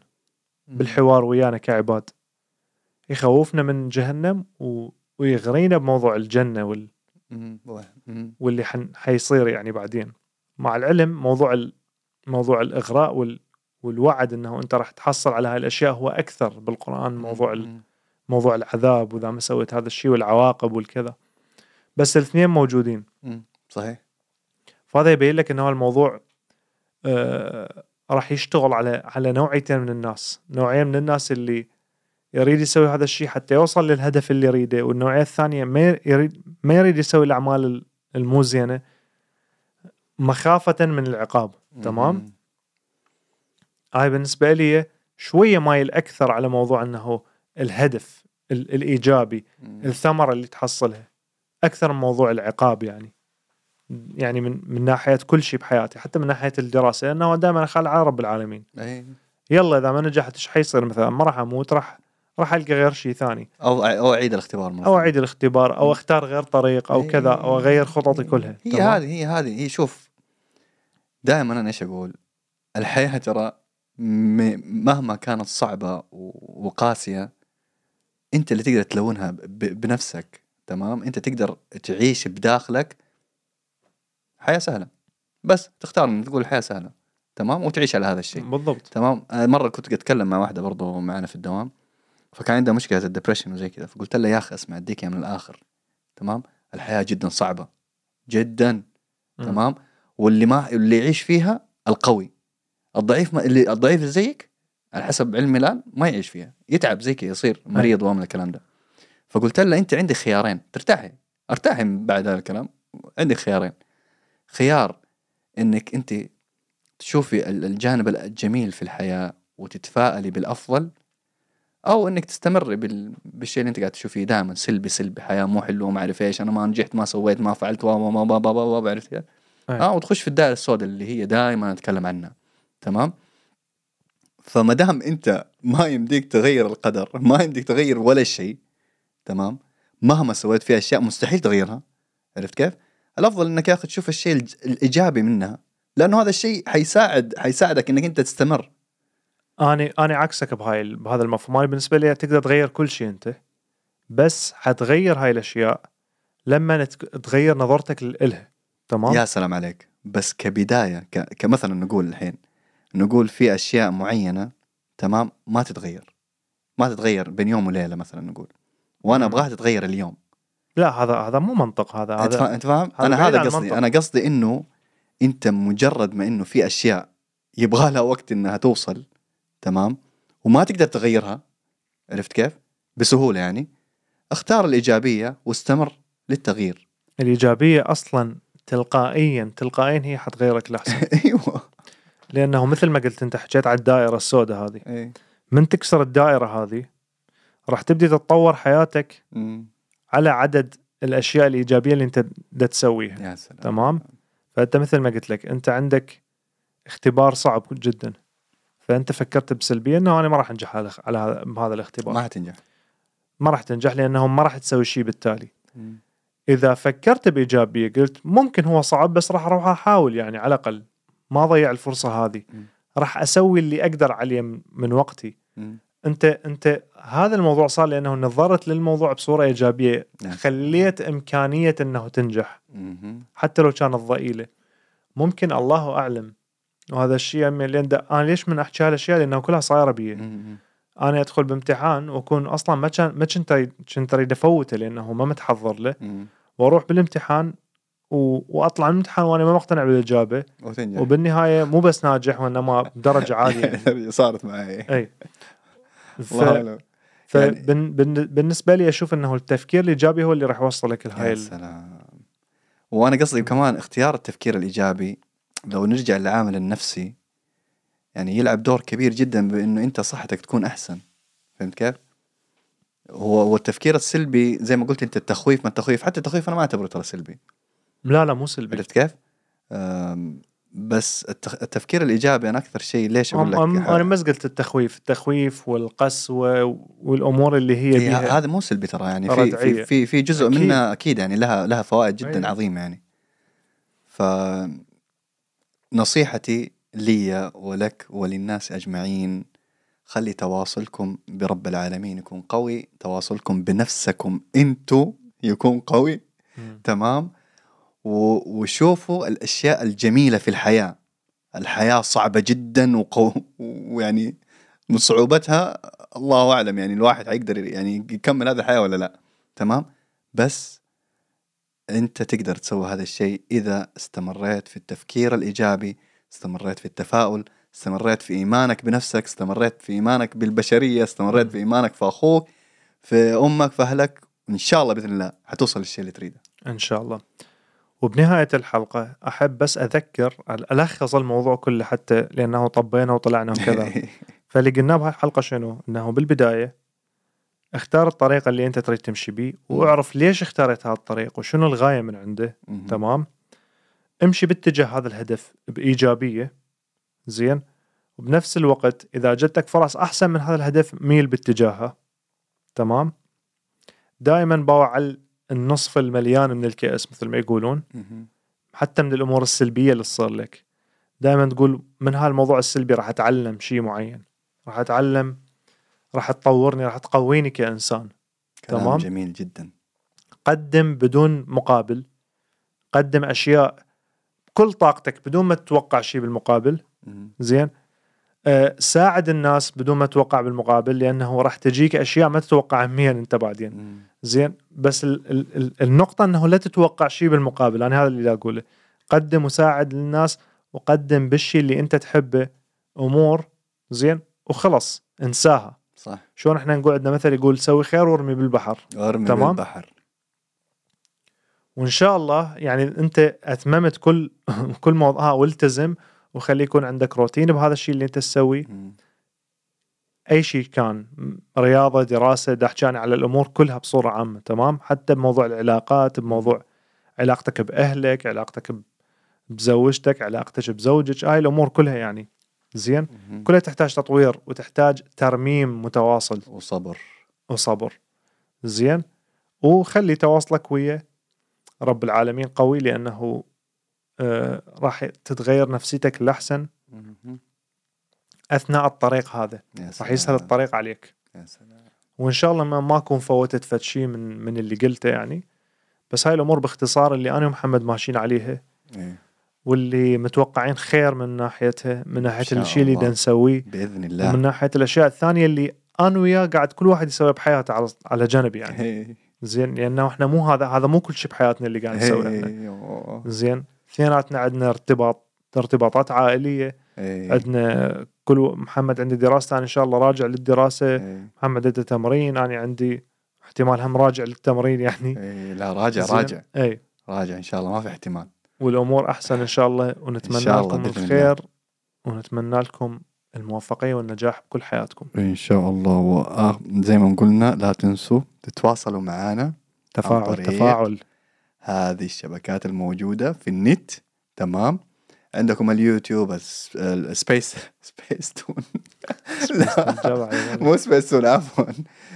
بالحوار ويانا كعباد. يخوفنا من جهنم و... ويغرينا بموضوع الجنة وال... واللي حن... حيصير يعني بعدين. مع العلم موضوع ال... موضوع الإغراء وال... والوعد إنه أنت راح تحصل على هاي الاشياء هو أكثر بالقرآن موضوع. موضوع العذاب وإذا ما سويت هذا الشيء والعواقب والكذا. بس الاثنين موجودين. صحيح. فهذا يبين لك إنه الموضوع آه راح يشتغل على على نوعيتين من الناس. نوعيه من الناس اللي يريد يسوي هذا الشيء حتى يوصل للهدف اللي يريده والنوعية الثانية ما يريد ما يريد يسوي الأعمال المو زينه مخافة من العقاب تمام؟ هاي بالنسبة لي شوية مايل أكثر على موضوع إنه الهدف ال- الإيجابي. الثمرة اللي تحصلها أكثر من موضوع العقاب يعني يعني من من ناحية كل شيء بحياتي حتى من ناحية الدراسة لأنه دائما اخال على رب العالمين أي. يلا إذا ما نجحت إيش حيصير مثلا ما راح أموت راح راح ألقى غير شيء ثاني أو أو أعيد الاختبار مرة أو. أعيد الاختبار أو أختار غير طريق أو. كذا أو أغير خططي كلها هي؟ هذه هي هذه هي شوف دائما أنا إيش أقول؟ الحياة ترى مهما كانت صعبة و- وقاسية انت اللي تقدر تلونها بنفسك تمام؟ انت تقدر تعيش بداخلك حياة سهلة. بس تختار إنك تقول الحياة سهلة تمام؟ وتعيش على هذا الشيء. بالضبط. تمام؟ أنا مرة كنت أتكلم مع واحدة برضو معنا في الدوام فكان عندها مشكلة الدبريشن وزي كذا فقلت لها يا أخي اسمع أديك من الآخر تمام؟ الحياة جدا صعبة جدا مم. تمام؟ واللي ما اللي يعيش فيها القوي. الضعيف ما اللي الضعيف زيك على حسب علمي الآن ما يعيش فيها. يتعب زي كذا يصير مريض ومن الكلام ده. فقلت لها أنت عندك خيارين ترتاحي. أرتاحي من بعد هذا الكلام. عندك خيارين. خيار إنك أنت تشوفي ال- الجانب الجميل في الحياة وتتفائلي بالأفضل أو إنك تستمري بال... بالشيء اللي أنت قاعد تشوفيه دائما سلبي سلبي حياة مو حلوة ما أعرف إيش أنا ما نجحت ما سويت ما فعلت و و و و و و عرفت. آه وتخش في الدائرة السوداء اللي هي دائما نتكلم عنها. تمام؟ فما دام أنت ما يمديك تغير القدر ما يمديك تغير ولا شيء تمام؟ مهما سويت فيها أشياء مستحيل تغيرها عرفت كيف؟ الأفضل إنك يا أخي تشوف الشيء الإيجابي منها لأنه هذا الشيء حيساعد حيساعدك إنك أنت تستمر. أنا أنا عكسك بهاي بهذا المفهوم. أنا بالنسبة لي تقدر تغير كل شيء أنت بس حتغير هاي الأشياء لما تغير نظرتك لها تمام؟ يا سلام عليك. بس كبداية ك... كمثلا نقول الحين نقول في أشياء معينة تمام؟ ما تتغير. ما تتغير بين يوم وليلة مثلا نقول. وأنا. أبغاها تتغير اليوم. لا هذا هذا مو منطق هذا. هذا أنت فاهم؟ هذا أنا هذا قصدي. أنا قصدي إنه أنت مجرد ما إنه في أشياء يبغى لها وقت إنها توصل تمام؟ وما تقدر تغيرها عرفت كيف؟ بسهولة يعني. اختار الإيجابية واستمر للتغيير. الإيجابية أصلا تلقائيا تلقائيا هي حتغيرك لحسن أيوه. لأنه مثل ما قلت أنت حكيت على الدائرة السوداء هذه. إيه. من تكسر الدائرة هذه راح تبدي تتطور حياتك أمم. على عدد الأشياء الإيجابية اللي أنت دا تسويها. يا سلام. تمام؟ فأنت مثل ما قلت لك أنت عندك اختبار صعب جدا. فأنت فكرت بسلبية إنه أنا ما راح أنجح على هذا الاختبار. ما ما, حتنجح ما راح تنجح لأنه ما راح تسوي شيء بالتالي. أمم. إذا فكرت بإيجابية قلت ممكن هو صعب بس راح أروح أحاول يعني على الأقل. ما اضيع الفرصة هذه. راح أسوي اللي أقدر عليه من- وقتي أمم. أنت أنت هذا الموضوع صار لأنه نظرت للموضوع بصورة إيجابية نعم. خليت إمكانية إنه تنجح. حتى لو كانت ضئيلة ممكن الله أعلم وهذا الشيء دا- أنا ليش من أحكي هالاشياء لأنه كلها صايرة بي. أنا أدخل بامتحان وأكون أصلا ما كان ما كنت كنت أريد أفوته لأنه ما متحضر له. وأروح بالامتحان و... وأطلع من الامتحان وأنا ما مقتنع بالإجابة. وتنجح. وبالنهاية مو بس ناجح وانما بدرجة عالية. يعني. صارت معي. إي. ف... الله أعلم. يعني- فبن... بن... بالنسبة لي أشوف إنه التفكير الايجابي هو اللي راح يوصلك لهاي يا ال... سلام. وأنا قصدي كمان اختيار التفكير الإيجابي لو نرجع للعامل النفسي يعني يلعب دور كبير جدا بإنه أنت صحتك تكون أحسن. فهمت كيف؟ هو هو التفكير السلبي زي ما قلت أنت التخويف ما التخويف حتى التخويف أنا ما أعتبره ترى سلبي. لا لا مو سلبي عرفت كيف؟ بس. التفكير الإيجابي أنا أكثر شيء ليش أقول لك. أنا بس قلت التخويف التخويف والقسوه والأمور اللي هي هي بيها هذا مو سلبي ترى يعني في. في في, في جزء أكيد. منها أكيد يعني لها لها فوائد جدا أيوة. عظيمة يعني ف نصيحتي لي ولك وللناس أجمعين خلي تواصلكم برب العالمين يكون قوي تواصلكم بنفسكم انتو يكون قوي مم. تمام وشوفوا الأشياء الجميلة في الحياة. الحياة صعبة جدا وقو ويعني من صعوبتها الله أعلم يعني الواحد حيقدر يعني يكمل هذه الحياة ولا لا. تمام؟ بس أنت تقدر تسوي هذا الشيء إذا استمريت في التفكير الإيجابي استمريت في التفاؤل استمريت في إيمانك بنفسك استمريت في إيمانك بالبشرية استمريت في إيمانك في أخوك في أمك في أهلك إن شاء الله بإذن الله حتوصل للشيء اللي تريده. إن شاء الله. وبنهاية الحلقة أحب بس أذكر ألخص الموضوع كله حتى لأنه طبينا وطلعنا وكذا. فاللي قلناه بهالحلقة شنو؟ إنه بالبداية اختار الطريقة اللي أنت تريد تمشي بيه واعرف ليش اختاريت هذا الطريق وشنو الغاية من عنده. تمام؟ امشي باتجاه هذا الهدف بإيجابية. زين؟ وبنفس الوقت إذا جتك فرص أحسن من هذا الهدف ميل باتجاهها. تمام؟ دائما باوع على النصف المليان من الكأس مثل ما يقولون. حتى من الأمور السلبية اللي تصير لك. دائما تقول من هالموضوع السلبي راح أتعلم شيء معين. راح أتعلم راح تطورني راح تقويني كإنسان. كلام تمام. جميل جدا. قدم بدون مقابل. قدم أشياء بكل طاقتك بدون ما تتوقع شيء بالمقابل. زين؟ ساعد الناس بدون ما تتوقع بالمقابل لأنه راح تجيك أشياء ما تتوقعها منين أنت بعدين. زين؟ بس ال ال ال النقطة أنه لا تتوقع شيء بالمقابل أنا هذا اللي أقوله. قدم وساعد للناس وقدم بالشيء اللي أنت تحبه أمور زين؟ وخلص انساها. صح. شلون إحنا نقول عندنا مثل يقول سوي خير وارمي بالبحر. ارمي تمام. بالبحر. وإن شاء الله يعني أنت أتممت كل كل موضوع والتزم وخلي يكون عندك روتين بهذا الشيء اللي انت تسويه. أي شيء كان رياضة دراسة احكي على الأمور كلها بصورة عامة تمام؟ حتى بموضوع العلاقات بموضوع علاقتك بأهلك علاقتك بزوجتك علاقتك بزوجك هاي الأمور كلها يعني. زين. كلها تحتاج تطوير وتحتاج ترميم متواصل. وصبر. وصبر. زين؟ وخلي تواصلك ويا رب العالمين قوي لأنه راح تتغير نفسيتك للاحسن مهم. أثناء الطريق هذا يا راح. يسهل الطريق عليك يا سلام وإن شاء الله ما ما اكون فوتت فد شيء من من اللي قلته يعني بس هاي الأمور باختصار اللي أنا ومحمد ماشيين عليها إيه. واللي متوقعين خير من ناحيتها من ناحية الشيء اللي. بدنا نسويه بإذن ومن الله ناحية الأشياء الثانية اللي أنا وياه قاعد كل واحد يسويها بحياته على على جنب يعني إيه. زين لأنه إحنا مو هذا هذا مو كل شيء بحياتنا اللي قاعد نسويه إيه. زين اثنيناتنا عندنا ارتباط ارتباطات عائلية إيه. عندنا كل محمد عندي دراسته أنا إن شاء الله راجع للدراسة إيه. محمد عنده تمرين أنا عندي احتمال هم راجع للتمرين يعني إيه. لا راجع زين؟ راجع إي راجع إن شاء الله ما في احتمال والأمور أحسن إن شاء الله ونتمنى شاء الله لكم الخير ونتمنى لكم الموفقية والنجاح بكل حياتكم إن شاء الله وزي ما قلنا لا تنسوا تتواصلوا معنا تفاعل. تفاعل هذه الشبكات الموجودة في النت تمام؟ عندكم ال YouTube ال Space Spacetoon لا. مو سبيس تون عفوا.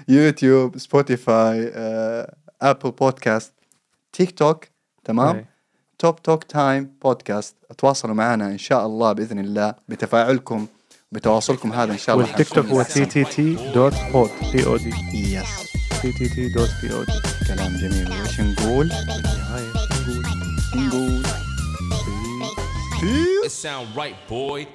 YouTube Spotify Apple Podcast TikTok تمام. توب توك تايم بودكاست تواصلوا معنا إن شاء الله بإذن الله بتفاعلكم بتواصلكم هذا إن شاء الله. والتيك توك هو تي تي تي دوت بود بي أو دي يس تي تي تي دوت بي أو دي كلام جميل وش نقول؟ بالنهايه شو نقول نقول It sound right, boy.